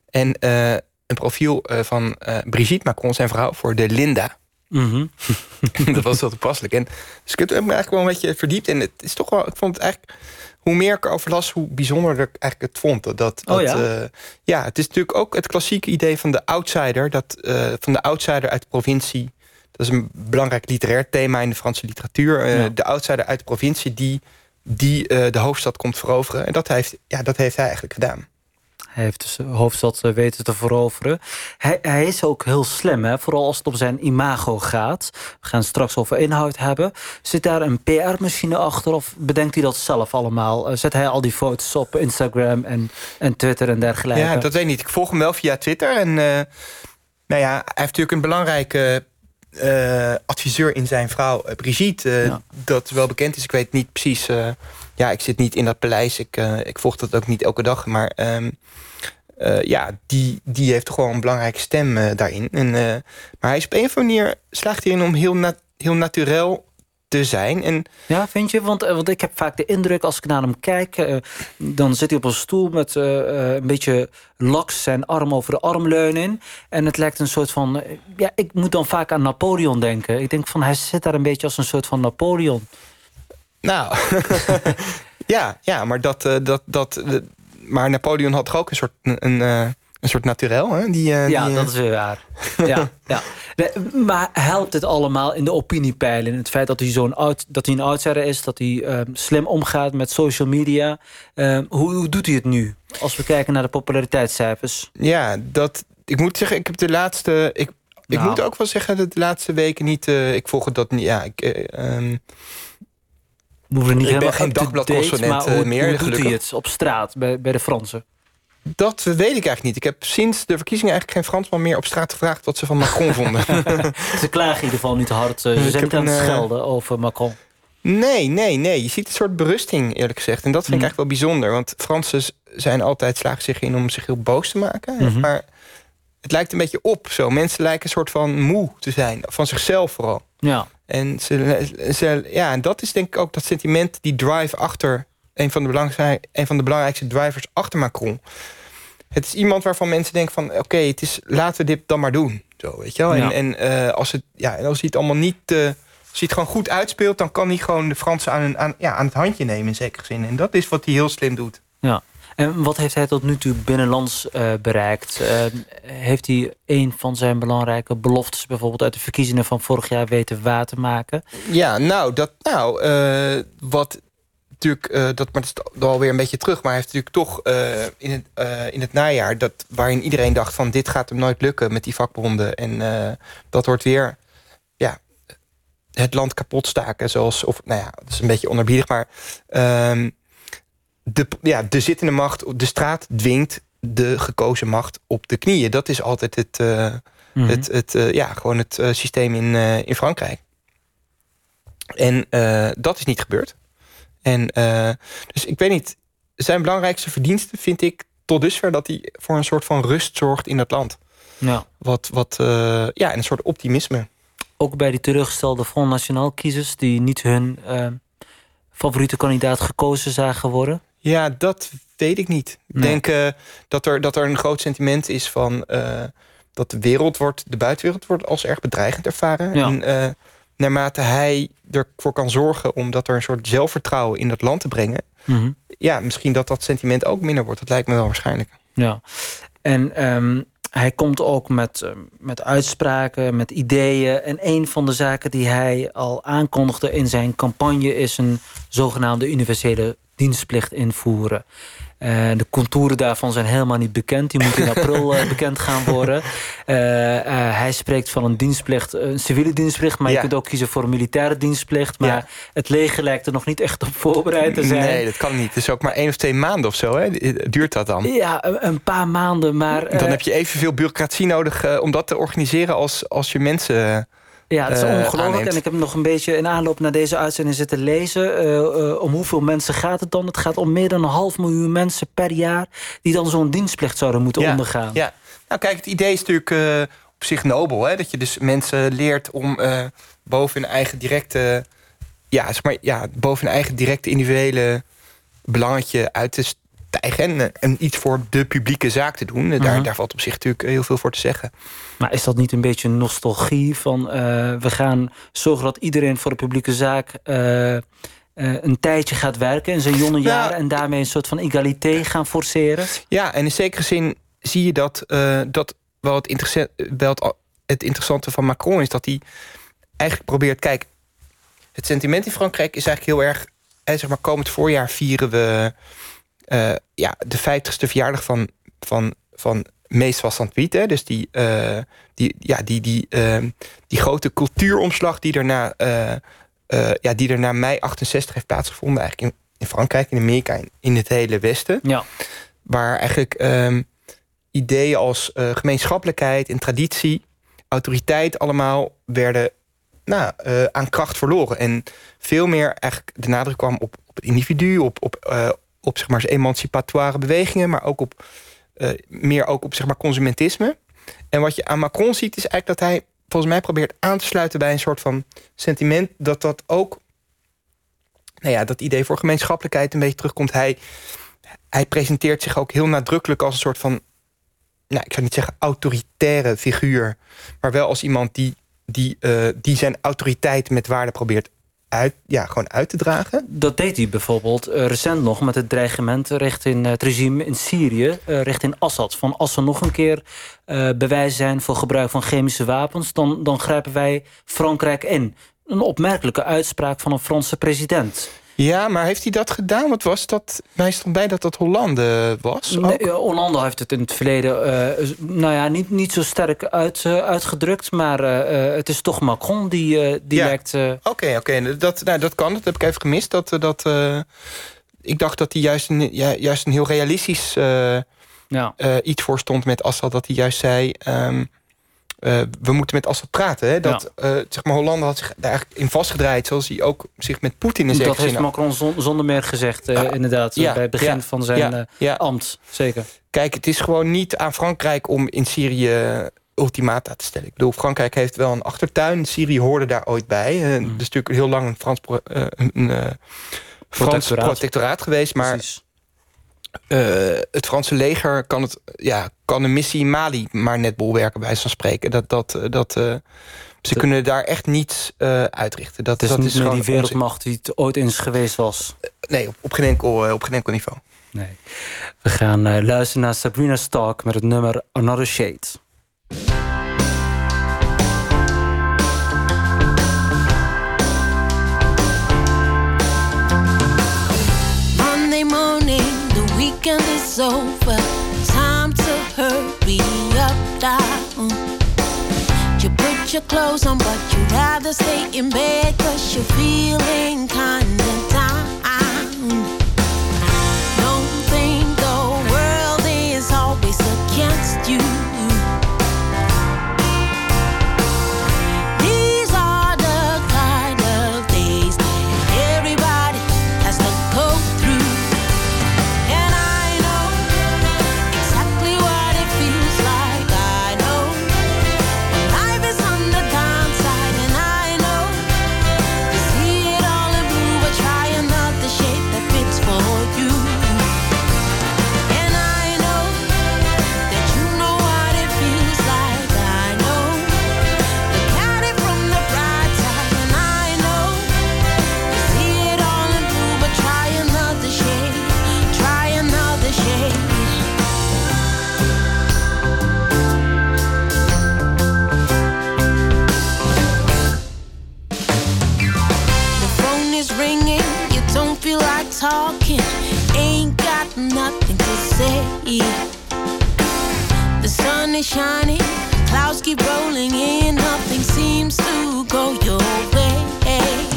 Speaker 2: En uh, een profiel uh, van uh, Brigitte Macron, zijn vrouw, voor de Linda.
Speaker 1: Mm -hmm.
Speaker 2: dat was wel toepasselijk. En, dus ik heb me eigenlijk wel een beetje verdiept. En het is toch wel, ik vond het eigenlijk, hoe meer ik erover las, hoe bijzonderder ik eigenlijk het vond. Dat, dat,
Speaker 1: oh, ja?
Speaker 2: ja, het is natuurlijk ook het klassieke idee van de outsider. Dat, van de outsider uit de provincie. Dat is een belangrijk literair thema in de Franse literatuur. Ja. De outsider uit de provincie die, die de hoofdstad komt veroveren. En dat heeft, ja, dat heeft hij eigenlijk gedaan.
Speaker 1: Hij heeft dus de hoofdstad weten te veroveren. Hij, hij, is ook heel slim, hè? vooral als het om zijn imago gaat. We gaan het straks over inhoud hebben. Zit daar een PR-machine achter of bedenkt hij dat zelf allemaal? Zet hij al die foto's op Instagram en, en Twitter en dergelijke?
Speaker 2: Ja, dat weet ik niet. Ik volg hem wel via Twitter. En uh, nou ja, hij heeft natuurlijk een belangrijke uh, adviseur in zijn vrouw, uh, Brigitte. Ja. Dat wel bekend is. Ik weet niet precies... ja, ik zit niet in dat paleis. Ik, ik volg dat ook niet elke dag. Maar... Um, uh, ja, die, die heeft wel een belangrijke stem uh, daarin. En, uh, maar hij is op een of andere manier slaagt hij in om heel, nat heel naturel te zijn. En,
Speaker 1: ja, vind je? Want, want ik heb vaak de indruk als ik naar hem kijk... dan zit hij op een stoel met een beetje laks zijn arm over de arm leunen. En het lijkt een soort van... ja, ik moet dan vaak aan Napoleon denken. Ik denk van, hij zit daar een beetje als een soort van Napoleon.
Speaker 2: Nou, ja, ja, maar dat... dat, dat maar Napoleon had toch ook een soort, een, een, een soort naturel? Hè? Die, uh,
Speaker 1: ja,
Speaker 2: die,
Speaker 1: dat is weer waar. ja, ja. Nee, maar helpt het allemaal in de opiniepeilen? Het feit dat hij, zo'n oud, dat hij een outsider is, dat hij uh, slim omgaat met social media. Uh, hoe, hoe doet hij het nu? Als we kijken naar de populariteitscijfers.
Speaker 2: Ja, dat, ik moet zeggen, ik heb de laatste... Ik, ik
Speaker 1: Nou.
Speaker 2: moet ook wel zeggen dat de laatste weken niet... Ik volg dat niet... Ja, ik, um,
Speaker 1: We hoeven niet
Speaker 2: ik ben
Speaker 1: helemaal
Speaker 2: geen
Speaker 1: hoe,
Speaker 2: uh, meer,
Speaker 1: hoe doet hij het op straat bij, bij de Fransen?
Speaker 2: Dat weet ik eigenlijk niet. Ik heb sinds de verkiezingen eigenlijk geen Fransman meer op straat gevraagd... wat ze van Macron vonden.
Speaker 1: Ze klagen in ieder geval niet hard. eh, Ze zijn niet aan het
Speaker 2: eh,
Speaker 1: schelden over Macron.
Speaker 2: Nee, nee, nee. Je ziet een soort berusting, eerlijk gezegd. En dat vind ik
Speaker 1: Mhm.
Speaker 2: eigenlijk wel bijzonder. Want Fransen zijn altijd slagen zich in om zich heel boos te maken.
Speaker 1: Mhm.
Speaker 2: Maar het lijkt een beetje op zo. Mensen lijken een soort van moe te zijn. Van zichzelf vooral.
Speaker 1: Ja.
Speaker 2: En, ze, ze, ja, en dat is denk ik ook dat sentiment, die drive achter... een van de, belangrijk, een van de belangrijkste drivers achter Macron. Het is iemand waarvan mensen denken van... oké, het is laten we dit dan maar doen. Zo, weet je wel?
Speaker 1: Ja.
Speaker 2: En, en, eh, als het, ja, en als hij het allemaal niet... eh, Als hij het gewoon goed uitspeelt... dan kan hij gewoon de Fransen aan, hun- aan, ja, aan het handje nemen in zekere zin. En dat is wat hij heel slim doet.
Speaker 1: Ja. En wat heeft hij tot nu toe binnenlands eh, bereikt? Eh, heeft hij een van zijn belangrijke beloftes... bijvoorbeeld uit de verkiezingen van vorig jaar weten waar te maken?
Speaker 2: Ja, nou, dat, nou eh, wat natuurlijk, dat, maar dat is alweer een beetje terug. Maar hij heeft natuurlijk toch in, het, in het najaar, dat, waarin iedereen dacht van dit gaat hem nooit lukken met die vakbonden. En dat wordt weer, ja, het land kapot staken. Zoals, of nou ja, dat is een beetje onerbiedig, maar ehm, de, ja, de zittende macht, de straat dwingt de gekozen macht op de knieën. Dat is altijd het, eh,
Speaker 1: Mhm.
Speaker 2: het, het, eh, ja, gewoon het eh, systeem in, in Frankrijk. En dat is niet gebeurd. En dus ik weet niet, zijn belangrijkste verdienste vind ik tot dusver dat hij voor een soort van rust zorgt in het land.
Speaker 1: Ja.
Speaker 2: Wat, wat ja, en een soort optimisme.
Speaker 1: Ook bij die teruggestelde Front National kiezers... die niet hun favoriete kandidaat gekozen zagen worden?
Speaker 2: Ja, dat weet ik niet. Ik
Speaker 1: Nee.
Speaker 2: denk eh, dat, er, dat er een groot sentiment is van eh, dat de wereld wordt, de buitenwereld wordt als erg bedreigend ervaren.
Speaker 1: Ja.
Speaker 2: En eh, naarmate hij ervoor kan zorgen om dat er een soort zelfvertrouwen in het land te brengen,
Speaker 1: Mhm.
Speaker 2: ja, misschien dat dat sentiment ook minder wordt. Dat lijkt me wel waarschijnlijk.
Speaker 1: Ja, en ehm, hij komt ook met, met uitspraken, met ideeën. En een van de zaken die hij al aankondigde in zijn campagne... is een zogenaamde universele dienstplicht invoeren. Eh, de contouren daarvan zijn helemaal niet bekend. Die moeten in april eh, bekend gaan worden. Eh, hij spreekt van een dienstplicht, een civiele dienstplicht... maar
Speaker 2: Ja.
Speaker 1: je kunt ook kiezen voor een militaire dienstplicht. Maar
Speaker 2: Ja.
Speaker 1: het leger lijkt er nog niet echt op voorbereid te zijn.
Speaker 2: Nee, dat kan niet. Het is ook maar één of twee maanden of zo. Hè? Duurt dat dan?
Speaker 1: Ja, een- paar maanden, maar...
Speaker 2: Dan heb je evenveel bureaucratie nodig om dat te organiseren als, als je mensen.
Speaker 1: Ja, het is
Speaker 2: eh,
Speaker 1: ongelooflijk. En ik heb nog een beetje in aanloop naar deze uitzending zitten lezen. eh, eh, om hoeveel mensen gaat het dan? Het gaat om meer dan een half miljoen mensen per jaar... die dan zo'n dienstplicht zouden moeten
Speaker 2: Ja,
Speaker 1: ondergaan.
Speaker 2: Ja, nou kijk, het idee is natuurlijk op zich nobel. Hè? Dat je dus mensen leert om boven hun eigen directe... Ja, zeg maar, ja, boven hun eigen directe individuele belangetje uit te stijgen. En, eh, en iets voor de publieke zaak te doen. Eh, daar,
Speaker 1: Mhm.
Speaker 2: daar valt op zich natuurlijk heel veel voor te zeggen.
Speaker 1: Maar is dat niet een beetje nostalgie van... eh, we gaan zorgen dat iedereen voor de publieke zaak... eh, eh, een tijdje gaat werken in zijn jonge jaren... en daarmee een soort van egalité gaan forceren?
Speaker 2: Ja, en in zekere zin zie je dat, eh, dat wel, het interesse- wel het, het interessante van Macron is dat hij eigenlijk probeert. Kijk, het sentiment in Frankrijk is eigenlijk heel erg. Hè, zeg maar, komend voorjaar vieren we eh, ja, de 50ste verjaardag van, van, van Mees van Hè? Dus die, eh, die, ja, die, die, ehm, die grote cultuuromslag die er na, eh, ja, die er na mei 68 heeft plaatsgevonden, eigenlijk in, in Frankrijk, in Amerika, in, in het hele Westen.
Speaker 1: Ja.
Speaker 2: Waar eigenlijk ehm, ideeën als gemeenschappelijkheid en traditie, autoriteit allemaal werden nou, aan kracht verloren. En veel meer eigenlijk de nadruk kwam op, op het individu, op, op, op zeg maar, emancipatoire bewegingen, maar ook op eh, meer ook op zeg maar, consumentisme. En wat je aan Macron ziet, is eigenlijk dat hij volgens mij probeert aan te sluiten bij een soort van sentiment dat dat ook, nou ja, dat idee voor gemeenschappelijkheid een beetje terugkomt. Hij, hij presenteert zich ook heel nadrukkelijk als een soort van, nou, ik zou niet zeggen autoritaire figuur, maar wel als iemand die, die, eh, die zijn autoriteit met waarde probeert uit, ja, gewoon uit te dragen.
Speaker 1: Dat deed hij bijvoorbeeld eh, recent nog met het dreigement richting het regime in Syrië, eh, richting Assad. Van als er nog een keer eh, bewijs zijn voor gebruik van chemische wapens, dan, dan grijpen wij Frankrijk in. Een opmerkelijke uitspraak van een Franse president.
Speaker 2: Ja, maar heeft hij dat gedaan? Wat was dat? Mij stond bij dat dat Hollande was.
Speaker 1: Nee, Hollande heeft het in het verleden eh, nou ja, niet, niet zo sterk uit, eh, uitgedrukt. Maar eh, het is toch Macron die, die
Speaker 2: Ja.
Speaker 1: lijkt...
Speaker 2: Oké, oké. Dat, nou, dat kan. Dat heb ik even gemist. Dat, dat, ik dacht dat hij juist een, ja, juist een heel realistisch
Speaker 1: ja.
Speaker 2: iets voor stond met Assad. Dat hij juist zei... ehm, eh, we moeten met Assad praten. Hè? Dat, eh, zeg maar, Hollande had zich daar eigenlijk in vastgedraaid... zoals hij ook zich met Poetin in
Speaker 1: dat heeft. Macron zon- zonder meer gezegd, eh, inderdaad.
Speaker 2: ja,
Speaker 1: bij het begin
Speaker 2: ja,
Speaker 1: van zijn ambt, zeker.
Speaker 2: Kijk, het is gewoon niet aan Frankrijk om in Syrië ultimata te stellen. Ik bedoel, Frankrijk heeft wel een achtertuin. Syrië hoorde daar ooit bij.
Speaker 1: Mm.
Speaker 2: Is natuurlijk heel lang een Frans, een, Frans
Speaker 1: Protectoraat.
Speaker 2: protectoraat. geweest. Maar eh, het Franse leger kan, het, ja, kan de missie Mali maar net bolwerken, bij van spreken. Dat, dat, eh, dat, eh, Ze kunnen daar echt niets uh, uitrichten. Dat,
Speaker 1: het is
Speaker 2: dat
Speaker 1: niet
Speaker 2: is
Speaker 1: meer die wereldmacht die het ooit eens geweest was.
Speaker 2: Nee, op, op, geen, enkel, op geen enkel niveau.
Speaker 1: Nee. We gaan luisteren naar Sabrina Stark met het nummer Another Shade.
Speaker 12: Is over. Time to hurry up, down. You put your clothes on, but you'd rather stay in bed cause you're feeling kinda down. Don't think the world is always against you. Talking, ain't got nothing to say. The sun is shining, clouds keep rolling in, nothing seems to go your way.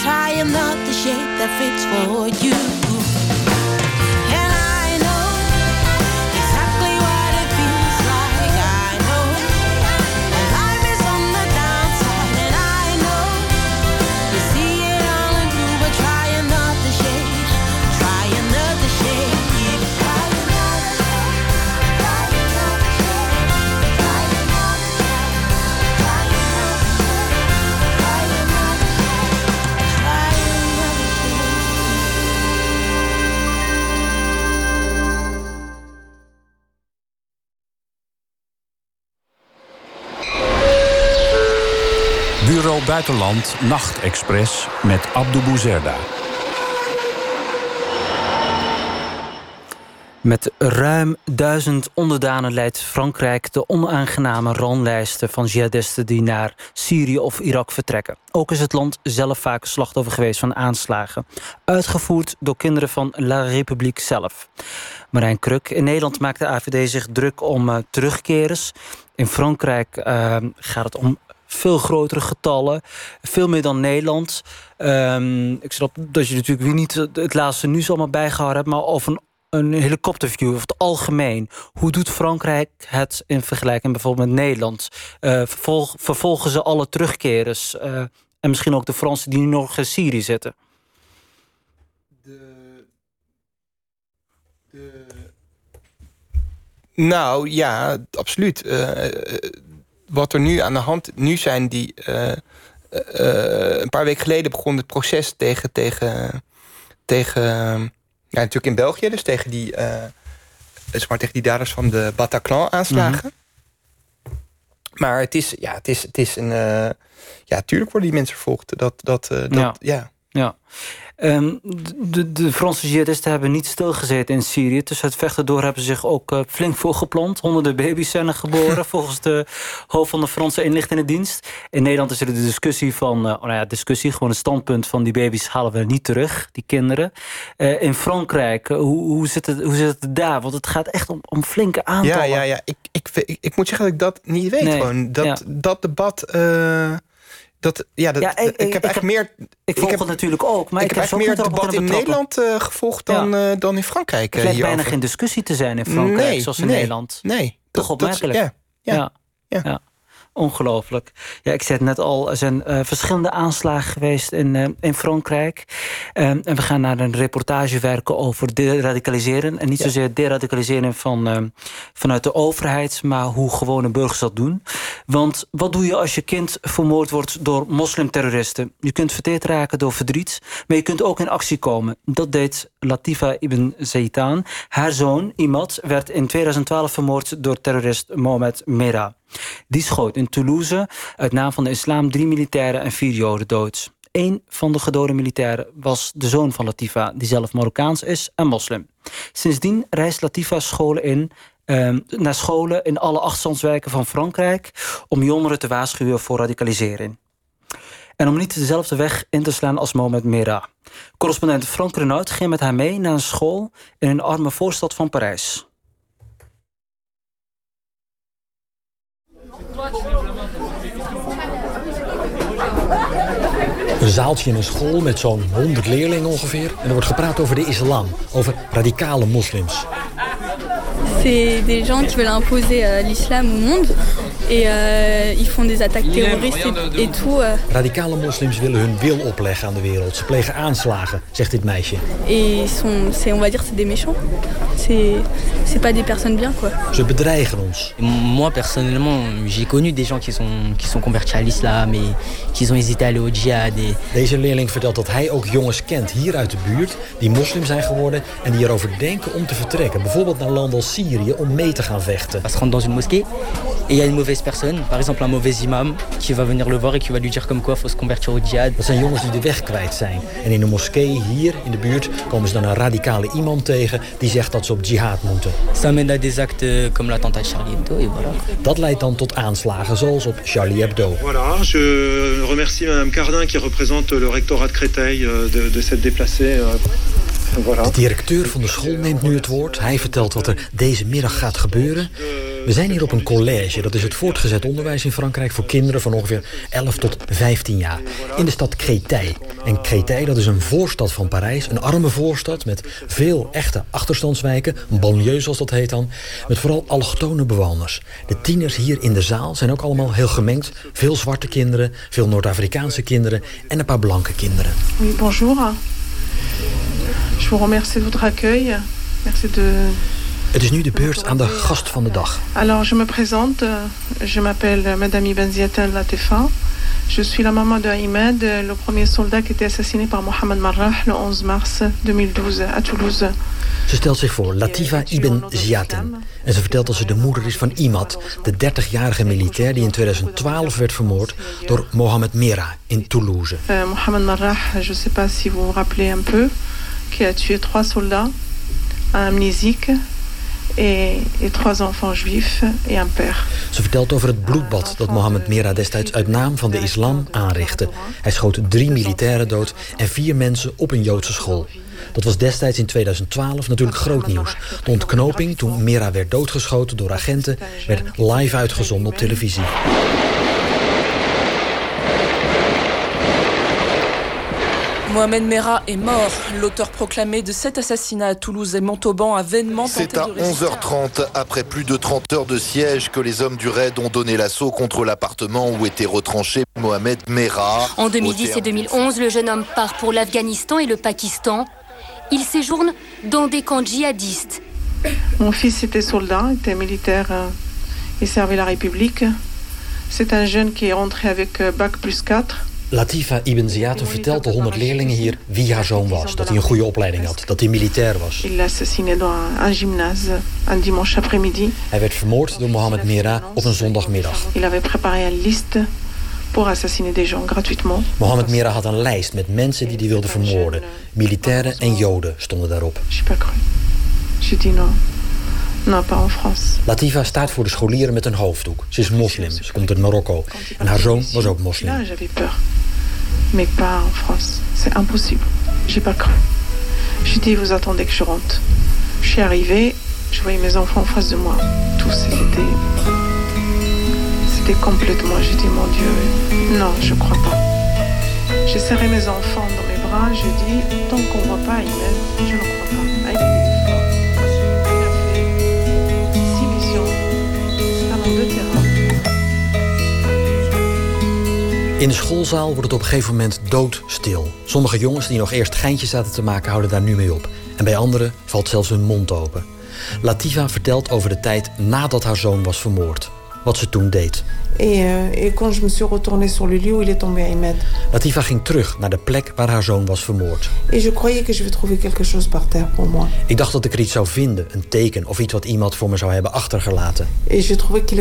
Speaker 12: In blue, but try another shade that fits for you.
Speaker 4: Buitenland Nachtexpress met Abdou Bouzerda.
Speaker 1: Met ruim duizend onderdanen leidt Frankrijk de onaangename ranlijsten van jihadisten die naar Syrië of Irak vertrekken. Ook is het land zelf vaak slachtoffer geweest van aanslagen, uitgevoerd door kinderen van La République zelf. Marijn Kruk, in Nederland maakt de AVD zich druk om uh, terugkerers. In Frankrijk uh, gaat het om veel grotere getallen. Veel meer dan Nederland. Um, ik snap dat je natuurlijk weer niet het laatste nieuws allemaal bijgehouden hebt... maar over een, een helikopterview, over het algemeen. Hoe doet Frankrijk het in vergelijking bijvoorbeeld met Nederland? Uh, vervolg, vervolgen ze alle terugkerers? Uh, en misschien ook de Fransen die nu nog in Syrië zitten?
Speaker 2: De... De... Nou ja, absoluut. Uh, wat er nu aan de hand... Nu zijn die... Uh, uh, een paar weken geleden begon het proces tegen... tegen, tegen ja, natuurlijk in België, dus tegen die... Zeg maar, tegen die daders van de Bataclan-aanslagen. Mm -hmm. Maar het is, ja, het is, het is een... eh, ja, tuurlijk worden die mensen vervolgd. Dat, dat, eh, dat,
Speaker 1: Ja.
Speaker 2: ja.
Speaker 1: Ja. Ehm, de, de Franse jihadisten hebben niet stilgezeten in Syrië. Tussen het vechten door hebben ze zich ook eh, flink voorgeplant. Honderden baby's zijn er geboren, volgens de hoofd van de Franse inlichtingendienst. In Nederland is er de discussie van, oh nou ja, discussie, gewoon een standpunt van die baby's halen we niet terug, die kinderen. Eh, in Frankrijk, hoe, hoe, zit het, hoe zit het daar? Want het gaat echt om, om flinke
Speaker 2: Ja,
Speaker 1: aantallen.
Speaker 2: ja, ja. Ik, ik, ik, ik moet zeggen dat ik dat niet weet.
Speaker 1: Nee,
Speaker 2: Gewoon. Dat,
Speaker 1: ja.
Speaker 2: dat debat... eh, dat, ja, dat,
Speaker 1: Ja, ik-
Speaker 2: ik,
Speaker 1: ik-
Speaker 2: heb
Speaker 1: ik
Speaker 2: eigenlijk meer...
Speaker 1: Ik volg
Speaker 2: heb,
Speaker 1: het natuurlijk ook, maar
Speaker 2: ik
Speaker 1: ik,
Speaker 2: heb
Speaker 1: heb
Speaker 2: eigenlijk meer debat in Nederland eh, gevolgd dan, eh, dan in Frankrijk.
Speaker 1: Het
Speaker 2: eh,
Speaker 1: lijkt bijna
Speaker 2: hierover.
Speaker 1: geen discussie te zijn in Frankrijk,
Speaker 2: Nee,
Speaker 1: zoals in
Speaker 2: nee,
Speaker 1: Nederland.
Speaker 2: Nee.
Speaker 1: Toch
Speaker 2: dat- dat-
Speaker 1: opmerkelijk.
Speaker 2: ja, ja.
Speaker 1: ja. ja. Ongelooflijk. Ja, ik zei het net al, er zijn eh, verschillende aanslagen geweest in, eh, in Frankrijk. Ehm, en we gaan naar een reportage werken over deradicaliseren. En niet
Speaker 13: Ja.
Speaker 1: zozeer deradicaliseren van, ehm, vanuit de overheid, maar hoe gewone burgers dat doen. Want wat doe je als je kind vermoord wordt door moslimterroristen? Je kunt verteerd raken door verdriet, maar je kunt ook in actie komen. Dat deed Latifa Ibn Zaitan. Haar zoon, Imad, werd in 2012 vermoord door terrorist Mohamed Merah. Die schoot in Toulouse uit naam van de islam drie militairen en vier joden dood. Eén van de gedode militairen was de zoon van Latifa, die zelf Marokkaans is en moslim. Sindsdien reist Latifa scholen in, ehm, naar scholen in alle achterstandswijken van Frankrijk om jongeren te waarschuwen voor radicalisering. En om niet dezelfde weg in te slaan als Mohamed Merah. Correspondent Frank Renaud ging met haar mee naar een school in een arme voorstad van Parijs.
Speaker 14: Een zaaltje in een school met zo'n 100 leerlingen ongeveer. En er wordt gepraat over de islam, over radicale moslims.
Speaker 5: C'est des gens qui veulent imposer euh, l'islam au monde et euh, ils font des attaques terroristes et, et tout. euh,
Speaker 14: Radicale moslims willen hun wil opleggen aan de wereld. Ze plegen aanslagen, zegt dit meisje.
Speaker 5: et ils sont, c'est, on va dire, c'est des méchants. C'est, c'est pas des personnes bien, quoi.
Speaker 14: Ze bedreigen ons.
Speaker 10: Moi, personnellement, j'ai connu des gens qui sont, qui sont convertis à l'islam et qui ont hésité à aller au djihad. Et...
Speaker 14: Deze leerling vertelt dat hij ook jongens kent hier uit de buurt... die moslim zijn geworden en die erover denken om te vertrekken. Bijvoorbeeld naar landen als Syrië om mee te gaan vechten.
Speaker 10: se rendre dans une mosquée et il y a une mauvaise personne, par exemple un mauvais imam, qui va venir le voir et qui va lui dire comme quoi faut se convertir au djihad.
Speaker 14: Dat zijn jongens die de weg kwijt zijn. En in een moskee hier in de buurt komen ze dan een radicale imam tegen... die zegt dat ze op jihad moeten.
Speaker 10: Ça mène à des actes comme l'attentat de Charlie Hebdo et voilà.
Speaker 14: Dat leidt dan tot aanslagen zoals op Charlie Hebdo.
Speaker 15: Voilà, je remercie Madame Cardin qui représente le rectorat de Créteil euh, de, de s'être déplacée. euh, Voilà.
Speaker 14: De directeur van de school neemt nu het woord. Hij vertelt wat er deze middag gaat gebeuren. We zijn hier op een collège. Dat is het voortgezet onderwijs in Frankrijk voor kinderen van ongeveer 11 tot 15 jaar. In de stad Créteil. En Créteil dat is een voorstad van Parijs. Een arme voorstad met veel echte achterstandswijken. Een banlieue zoals dat heet dan. Met vooral allochtone bewoners. De tieners hier in de zaal zijn ook allemaal heel gemengd. Veel zwarte kinderen, veel Noord-Afrikaanse kinderen en een paar blanke kinderen.
Speaker 16: Bonjour. Je vous remercie de votre accueil. Merci de...
Speaker 14: Het is nu de beurt aan de gast van de dag.
Speaker 16: Alors, je me présente. Je m'appelle Madame Ibn Ziaten Latifa. Je suis la maman de Ahmed, le premier soldat qui était assassiné par Mohamed Marrah le 11 mars 2012 à Toulouse.
Speaker 14: Ze stelt zich voor Latifa Ibn Ziaten. En ze vertelt dat ze de moeder is van Imad, de 30-jarige militair die in 2012 werd vermoord door Mohamed Merah in Toulouse.
Speaker 16: Euh, Mohamed Marrah, je ne sais pas si vous vous rappelez un peu, qui a tué trois soldats, un amnésique et, et trois enfants juifs et un père.
Speaker 14: Ze vertelt over het bloedbad dat Mohamed Merah destijds uit naam van de islam aanrichtte. Hij schoot drie militairen dood en vier mensen op een Joodse school. Dat was destijds in 2012 natuurlijk groot nieuws. De ontknoping toen Merah werd doodgeschoten door agenten werd live uitgezonden op televisie.
Speaker 17: Mohamed Merah est mort. L'auteur proclamé de cet assassinat à Toulouse et Montauban a vainement tenté
Speaker 18: C'est à
Speaker 17: de résister.
Speaker 18: 11h30, après plus de 30 heures de siège, que les hommes du raid ont donné l'assaut contre l'appartement où était retranché Mohamed Merah.
Speaker 19: En
Speaker 18: Au
Speaker 19: 2010 et
Speaker 18: terme-
Speaker 19: 2011, le jeune homme part pour l'Afghanistan et le Pakistan. Il séjourne dans des camps djihadistes.
Speaker 16: Mon fils était soldat, était militaire euh, et servait la République. C'est un jeune qui est rentré avec euh, bac plus 4
Speaker 14: Latifa Ibn Ziyad vertelt de 100 leerlingen hier wie haar zoon was. Dat hij een goede opleiding had, dat hij militair was. Hij werd vermoord door Mohammed Mera op een zondagmiddag.
Speaker 16: Il avait préparé une liste pour assassiner des gens gratuitement.
Speaker 14: Mohammed Mera had een lijst met mensen die hij wilde vermoorden. Militairen en joden stonden daarop.
Speaker 16: J'ai pas pas en France.
Speaker 14: Latifa staat voor de scholieren met een hoofddoek. Ze is moslim, ze komt uit Marokko. En haar zoon was ook moslim.
Speaker 16: Là, j'avais peur. Mais pas en France. C'est impossible. J'ai pas cru. J'ai dit, vous attendez que je rentre. Je suis arrivée, je voyais mes enfants en face de moi. Tous, c'était... C'était complètement... J'ai dit, mon Dieu, non, je crois pas. J'ai serré mes enfants dans mes bras, je dis, tant qu'on voit pas Ahmed, je ne crois
Speaker 14: In de schoolzaal wordt het op een gegeven moment doodstil. Sommige jongens die nog eerst geintjes zaten te maken, houden daar nu mee op. En bij anderen valt zelfs hun mond open. Latifa vertelt over de tijd nadat haar zoon was vermoord. Wat ze toen deed.
Speaker 16: Et, et quand je me suis retournée sur le lieu où il est tombé Ahmed,
Speaker 14: Latifa ging terug naar de plek waar haar zoon was vermoord. Ik dacht dat ik er iets zou vinden, een teken of iets wat iemand voor me zou hebben achtergelaten.
Speaker 16: Les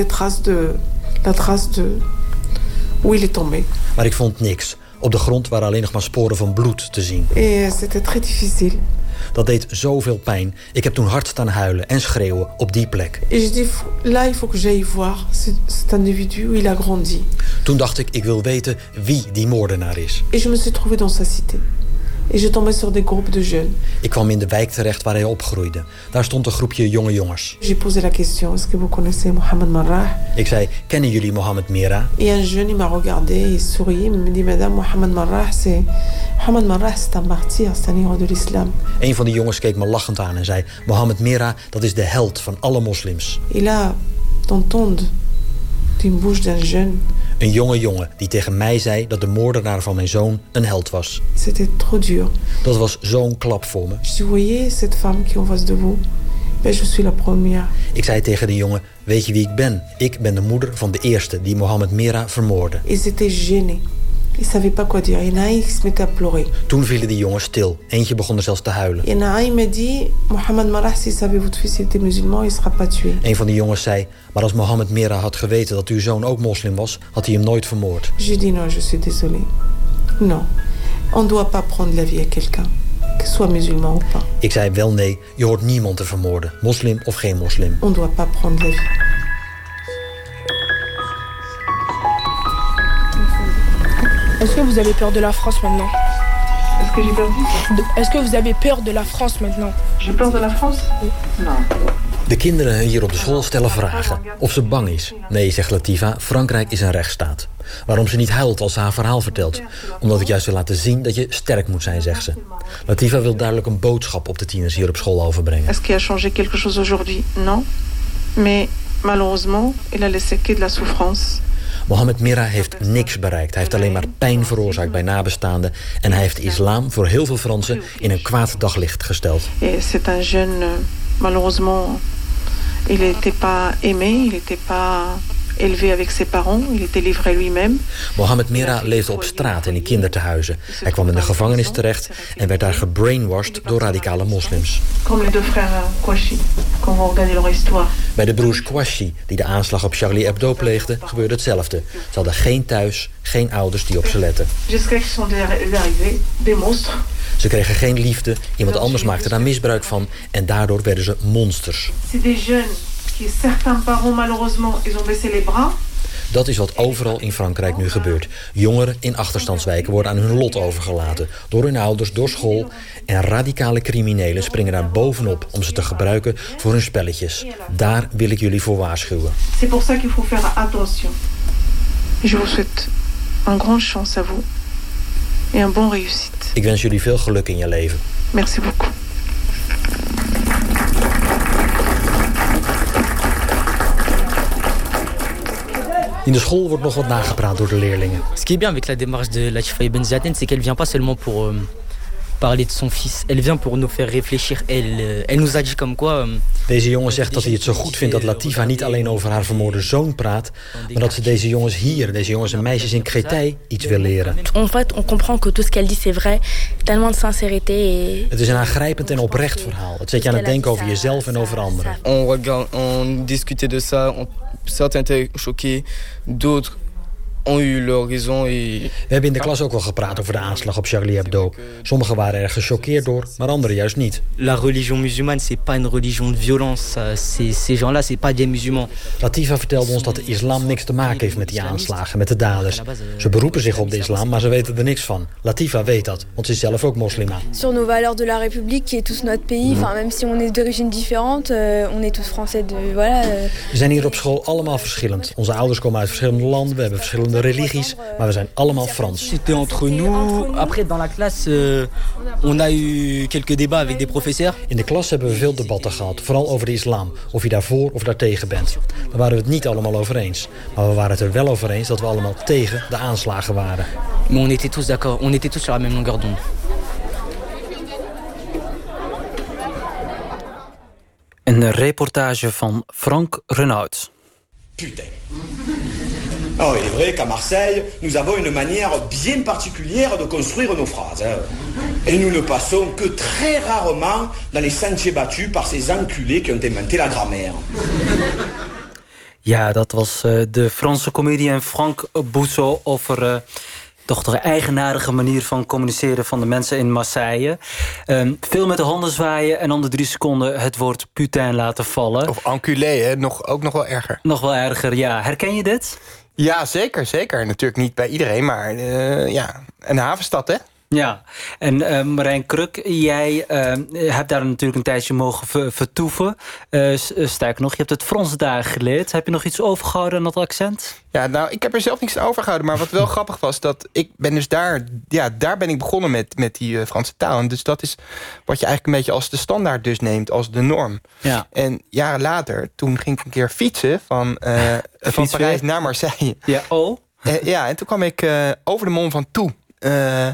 Speaker 16: traces de... Trace de... Tombé.
Speaker 14: Maar ik vond niks. Op de grond waren alleen nog maar sporen van bloed te zien.
Speaker 16: C'était très difficile.
Speaker 14: Dat deed zoveel pijn. Ik heb toen hard staan huilen en schreeuwen op die plek. Toen dacht ik, ik wil weten wie die moordenaar is.
Speaker 16: Et je me suis dans sa cité. Et je tombais sur des groupes de jeunes.
Speaker 14: Ik kwam in de wijk terecht waar hij opgroeide. Daar stond een groepje jonge jongens.
Speaker 16: J'ai posé la question, est-ce que vous connaissez Mohamed Marrah
Speaker 14: Ik zei, kennen jullie Mohammed Mera?
Speaker 16: Et un jeune, il m'a regardé, il souriait, il me dit, Madame, Mohamed Marrah, c'est... Mohamed Marrah, c'est un martyr, c'est un héros de l'islam.
Speaker 14: Een van die jongens keek me lachend aan en zei... Mohammed Mera, dat is de held van alle moslims.
Speaker 16: Et là, d'entendre d'un jeune,
Speaker 14: Een jonge jongen die tegen mij zei dat de moordenaar van mijn zoon een held was. Dat was zo'n klap voor me.
Speaker 16: Je dis, vous voyez cette femme qui est en face de vous ben, Je suis la première.
Speaker 14: Ik zei tegen de jongen, weet je wie ik ben? Ik ben de moeder van de eerste die Mohammed Mera vermoordde.
Speaker 16: Ils étaient gênés. Ils ne savaient pas quoi dire. En qui se mettait à pleurer.
Speaker 14: Toen vielen die jongens stil. Eentje begon er zelfs te huilen.
Speaker 16: En il me dit, Mohamed Marrah, s'il savait votre fils était musulman, il sera pas tué.
Speaker 14: Een van die jongens zei, maar als Mohammed Mera had geweten dat uw zoon ook moslim was, had hij hem nooit vermoord.
Speaker 16: J'ai dit non, je suis désolée. Non, on doit pas prendre la vie à quelqu'un, soit musulman ou pas.
Speaker 14: Ik zei wel nee, je hoort niemand te vermoorden, moslim of geen moslim.
Speaker 16: On doit pas prendre la vie.
Speaker 13: Que vous avez peur de la France maintenant
Speaker 16: Est-ce que j'ai peur
Speaker 13: De- Est-ce que vous avez peur de la France maintenant
Speaker 16: J'ai peur de la France Non.
Speaker 14: De kinderen hier op de school stellen vragen. Of ze bang is. Nee, zegt Latifa, Frankrijk is een rechtsstaat. Waarom ze niet huilt als ze haar verhaal vertelt. Omdat ik juist wil laten zien dat je sterk moet zijn, zegt ze. Latifa wil duidelijk een boodschap op de tieners hier op school overbrengen.
Speaker 16: Est-ce qu'il a changé quelque chose aujourd'hui Non. Mais malheureusement, il a laissé que de la souffrance.
Speaker 14: Mohammed Mira heeft niks bereikt. Hij heeft alleen maar pijn veroorzaakt bij nabestaanden. En hij heeft islam voor heel veel Fransen in een kwaad daglicht gesteld.
Speaker 16: C'est un jeune, malheureusement, il n'était pas aimé, il n'était pas élevé avec ses parents, il était livré lui-même.
Speaker 14: Mohammed Mira leefde op straat in kindertehuizen. Hij kwam in de gevangenis terecht en werd daar gebrainwashed door radicale moslims.
Speaker 16: Comme les deux frères euh.
Speaker 14: Bij de broers Kouachi, die de aanslag op Charlie Hebdo pleegden, gebeurde hetzelfde. Ze hadden geen thuis, geen ouders die op ze letten. Ze kregen geen liefde, iemand anders maakte daar misbruik van... en daardoor werden ze monsters.
Speaker 16: C'est certains parents, malheureusement, ils ont baissé les bras.
Speaker 14: Dat is wat overal in Frankrijk nu gebeurt. Jongeren in achterstandswijken worden aan hun lot overgelaten. Door hun ouders, door school. En radicale criminelen springen daar bovenop om ze te gebruiken voor hun spelletjes. Daar wil ik jullie voor waarschuwen.
Speaker 16: C'est pour ça qu'il faut faire attention. Je vous souhaite chance à vous et un bon réussite.
Speaker 14: Ik wens jullie veel geluk in je leven.
Speaker 16: Merci beaucoup.
Speaker 14: In de school wordt nog wat nagepraat door de leerlingen.
Speaker 10: Ce qui est bien avec la démarche de Latifa Ibn Zaden, c'est qu'elle vient pas seulement pour, euh, parler de son fils. Elle vient pour nous faire réfléchir. Elle, euh, elle nous a dit comme quoi... euh,
Speaker 14: Deze jongen zegt dat hij het zo goed vindt dat Latifa niet alleen over haar vermoorde zoon praat, maar dat ze deze jongens hier, deze jongens en meisjes in Créteil, iets wil leren.
Speaker 13: En fait, on comprend que tout ce qu'elle dit c'est vrai. Tellement de sincérité et
Speaker 14: Het is een aangrijpend en oprecht verhaal. Het zet je aan het denken over jezelf en over anderen.
Speaker 20: On, regarde, on discutait de ça, on- certains étaient choqués, d'autres ont eu leur raison. Et...
Speaker 14: We hebben in de klas ook wel gepraat over de aanslag op Charlie Hebdo. Sommigen waren er gechoqueerd door, maar anderen juist niet.
Speaker 10: La religion musulmane, c'est pas une religion de violence. Euh, c'est- Ces gens-là, c'est pas des musulmans.
Speaker 14: Latifa vertelde ons dat de islam niks te maken heeft met die aanslagen, met de daders. Ze beroepen zich op de islam, maar ze weten er niks van. Latifa weet dat, want ze is zelf ook moslima.
Speaker 5: Sur nos valeurs de la République, qui est tous notre pays. Enfin, même si on est d'origine différente, euh, on est tous français de. Voilà. euh,
Speaker 14: We zijn hier op school allemaal verschillend. Onze ouders komen uit verschillende landen, we hebben verschillende religies, maar we zijn allemaal Frans.
Speaker 10: C'était entre nous. Après, dans la classe, euh, on a eu quelques débats avec des professeurs.
Speaker 14: In de klas hebben we veel debatten gehad, vooral over de islam. Of je daarvoor of daartegen bent. Daar waren we het niet allemaal over eens. Maar we waren het er wel over eens dat we allemaal tegen de aanslagen waren.
Speaker 10: Mais on était tous d'accord. On était tous sur la même longueur d'onde.
Speaker 1: Een reportage van Frank Renaud.
Speaker 21: Putain. Oh, il est vrai qu'à Marseille, nous avons une manière bien particulière de construire nos phrases. hein. Et nous ne passons que très rarement dans les sentiers battus par ces enculés qui ont inventé la grammaire.
Speaker 1: Ja, dat was eh, de Franse comedian Frank Bousso over eh, toch de eigenaardige manier van communiceren van de mensen in Marseille. Ehm, veel met de handen zwaaien en om de drie seconden het woord putain laten vallen.
Speaker 2: Of enculé, hè? Nog, ook nog wel erger.
Speaker 1: Nog wel erger, ja. Herken je dit?
Speaker 2: Ja, zeker, zeker. Natuurlijk niet bij iedereen, maar eh, ja, een havenstad, hè?
Speaker 1: Ja, en eh, Marijn Kruk, jij eh, hebt daar natuurlijk een tijdje mogen ver- vertoeven. Eh, sterker nog, je hebt het Frans daar geleerd. Heb je nog iets overgehouden aan dat accent?
Speaker 2: Ja, nou, ik heb er zelf niks aan overgehouden. Maar wat wel grappig was, dat ik ben dus daar... Ja, daar ben ik begonnen met, met die Franse taal. En dus dat is wat je eigenlijk een beetje als de standaard dus neemt. Als de norm.
Speaker 1: Ja.
Speaker 2: En jaren later, toen ging ik een keer fietsen van, van Parijs naar Marseille.
Speaker 1: Ja, oh.
Speaker 2: Ja, en toen kwam ik over de Mont Ventoux. eh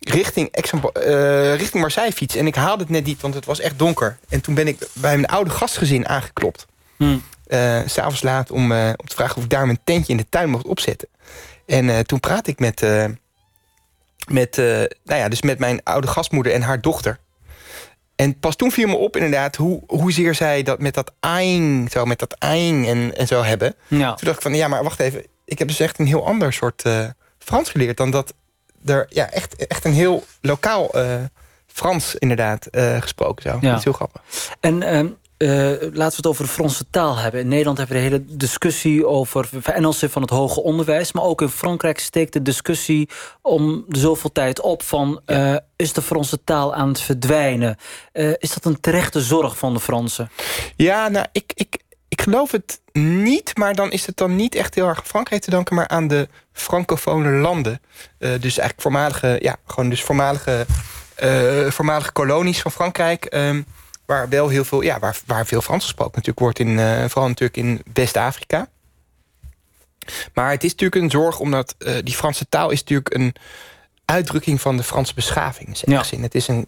Speaker 2: richting, eh, richting Marseille fietsen. En ik haalde het net niet, want het was echt donker. En toen ben ik bij mijn oude gastgezin aangeklopt.
Speaker 1: Hmm.
Speaker 2: Eh, S'avonds laat om, eh, om te vragen of ik daar mijn tentje in de tuin mocht opzetten. En toen praat ik met, met, nou ja, dus met mijn oude gastmoeder en haar dochter. En pas toen viel me op inderdaad hoe, hoezeer zij dat met dat ein, zo met dat ein en, en zo hebben.
Speaker 1: Ja.
Speaker 2: Toen dacht ik van, ja, maar wacht even. Ik heb dus echt een heel ander soort Frans geleerd dan dat er ja, echt, echt een heel lokaal eh, Frans inderdaad eh, gesproken zou.
Speaker 1: Ja.
Speaker 2: Dat is heel grappig.
Speaker 1: En ehm, eh, laten we het over de Franse taal hebben. In Nederland hebben we de hele discussie over verengelsen van het hoger onderwijs. Maar ook in Frankrijk steekt de discussie om de zoveel tijd op van... is de Franse taal aan het verdwijnen? Is dat een terechte zorg van de Fransen?
Speaker 2: Ja, nou, ik, ik, ik geloof het niet, maar dan is het dan niet echt heel erg aan Frankrijk te danken, maar aan de francofone landen. Eh, dus eigenlijk voormalige, ja, gewoon dus voormalige, eh, voormalige kolonies van Frankrijk. ehm, waar wel heel veel, ja, waar, waar veel Frans gesproken natuurlijk wordt, in, eh, vooral natuurlijk in West-Afrika. Maar het is natuurlijk een zorg, omdat die Franse taal is natuurlijk een uitdrukking van de Franse beschaving. in zekere zin. Het is een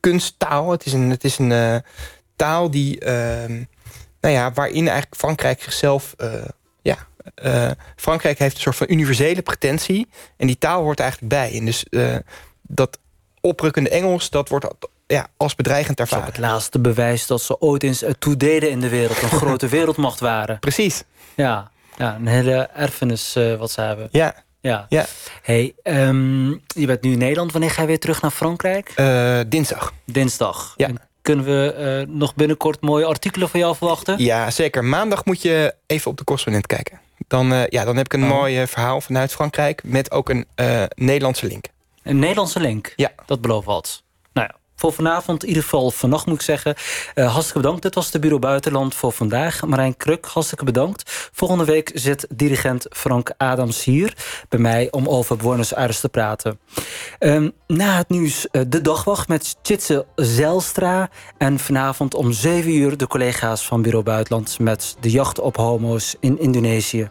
Speaker 2: kunsttaal. Het is een, het is een taal die, ehm, nou ja, waarin eigenlijk Frankrijk zichzelf, eh, ja, eh, Frankrijk heeft een soort van universele pretentie en die taal hoort eigenlijk bij. En dus eh, dat oprukkende Engels, dat wordt ja, als bedreigend
Speaker 1: Dat is ook
Speaker 2: ervaren.
Speaker 1: het laatste bewijs dat ze ooit eens toe deden in de wereld. Een grote wereldmacht waren.
Speaker 2: Precies.
Speaker 1: Ja, ja een hele erfenis wat ze hebben.
Speaker 2: Ja.
Speaker 1: Ja.
Speaker 2: ja.
Speaker 1: Hey, ehm, je bent nu in Nederland. Wanneer ga je weer terug naar Frankrijk?
Speaker 2: Dinsdag.
Speaker 1: Dinsdag.
Speaker 2: Ja.
Speaker 1: En kunnen we eh, nog binnenkort mooie artikelen van jou verwachten?
Speaker 2: Ja, zeker. Maandag moet je even op de correspondent kijken. Dan, eh, ja, dan heb ik een
Speaker 1: Oh.
Speaker 2: mooi eh, verhaal vanuit Frankrijk met ook een Nederlandse link.
Speaker 1: Een Nederlandse link?
Speaker 2: Ja.
Speaker 1: Dat belooft wat. Voor vanavond, in ieder geval vannacht moet ik zeggen. Eh, hartstikke bedankt. Dit was de Bureau Buitenland voor vandaag. Marijn Kruk, hartstikke bedankt. Volgende week zit dirigent Frank Adams hier bij mij om over Buenos Aires te praten. Ehm, na het nieuws eh, de dagwacht met Chitse Zelstra. En vanavond om 7 uur de collega's van Bureau Buitenland met de jacht op homo's in Indonesië.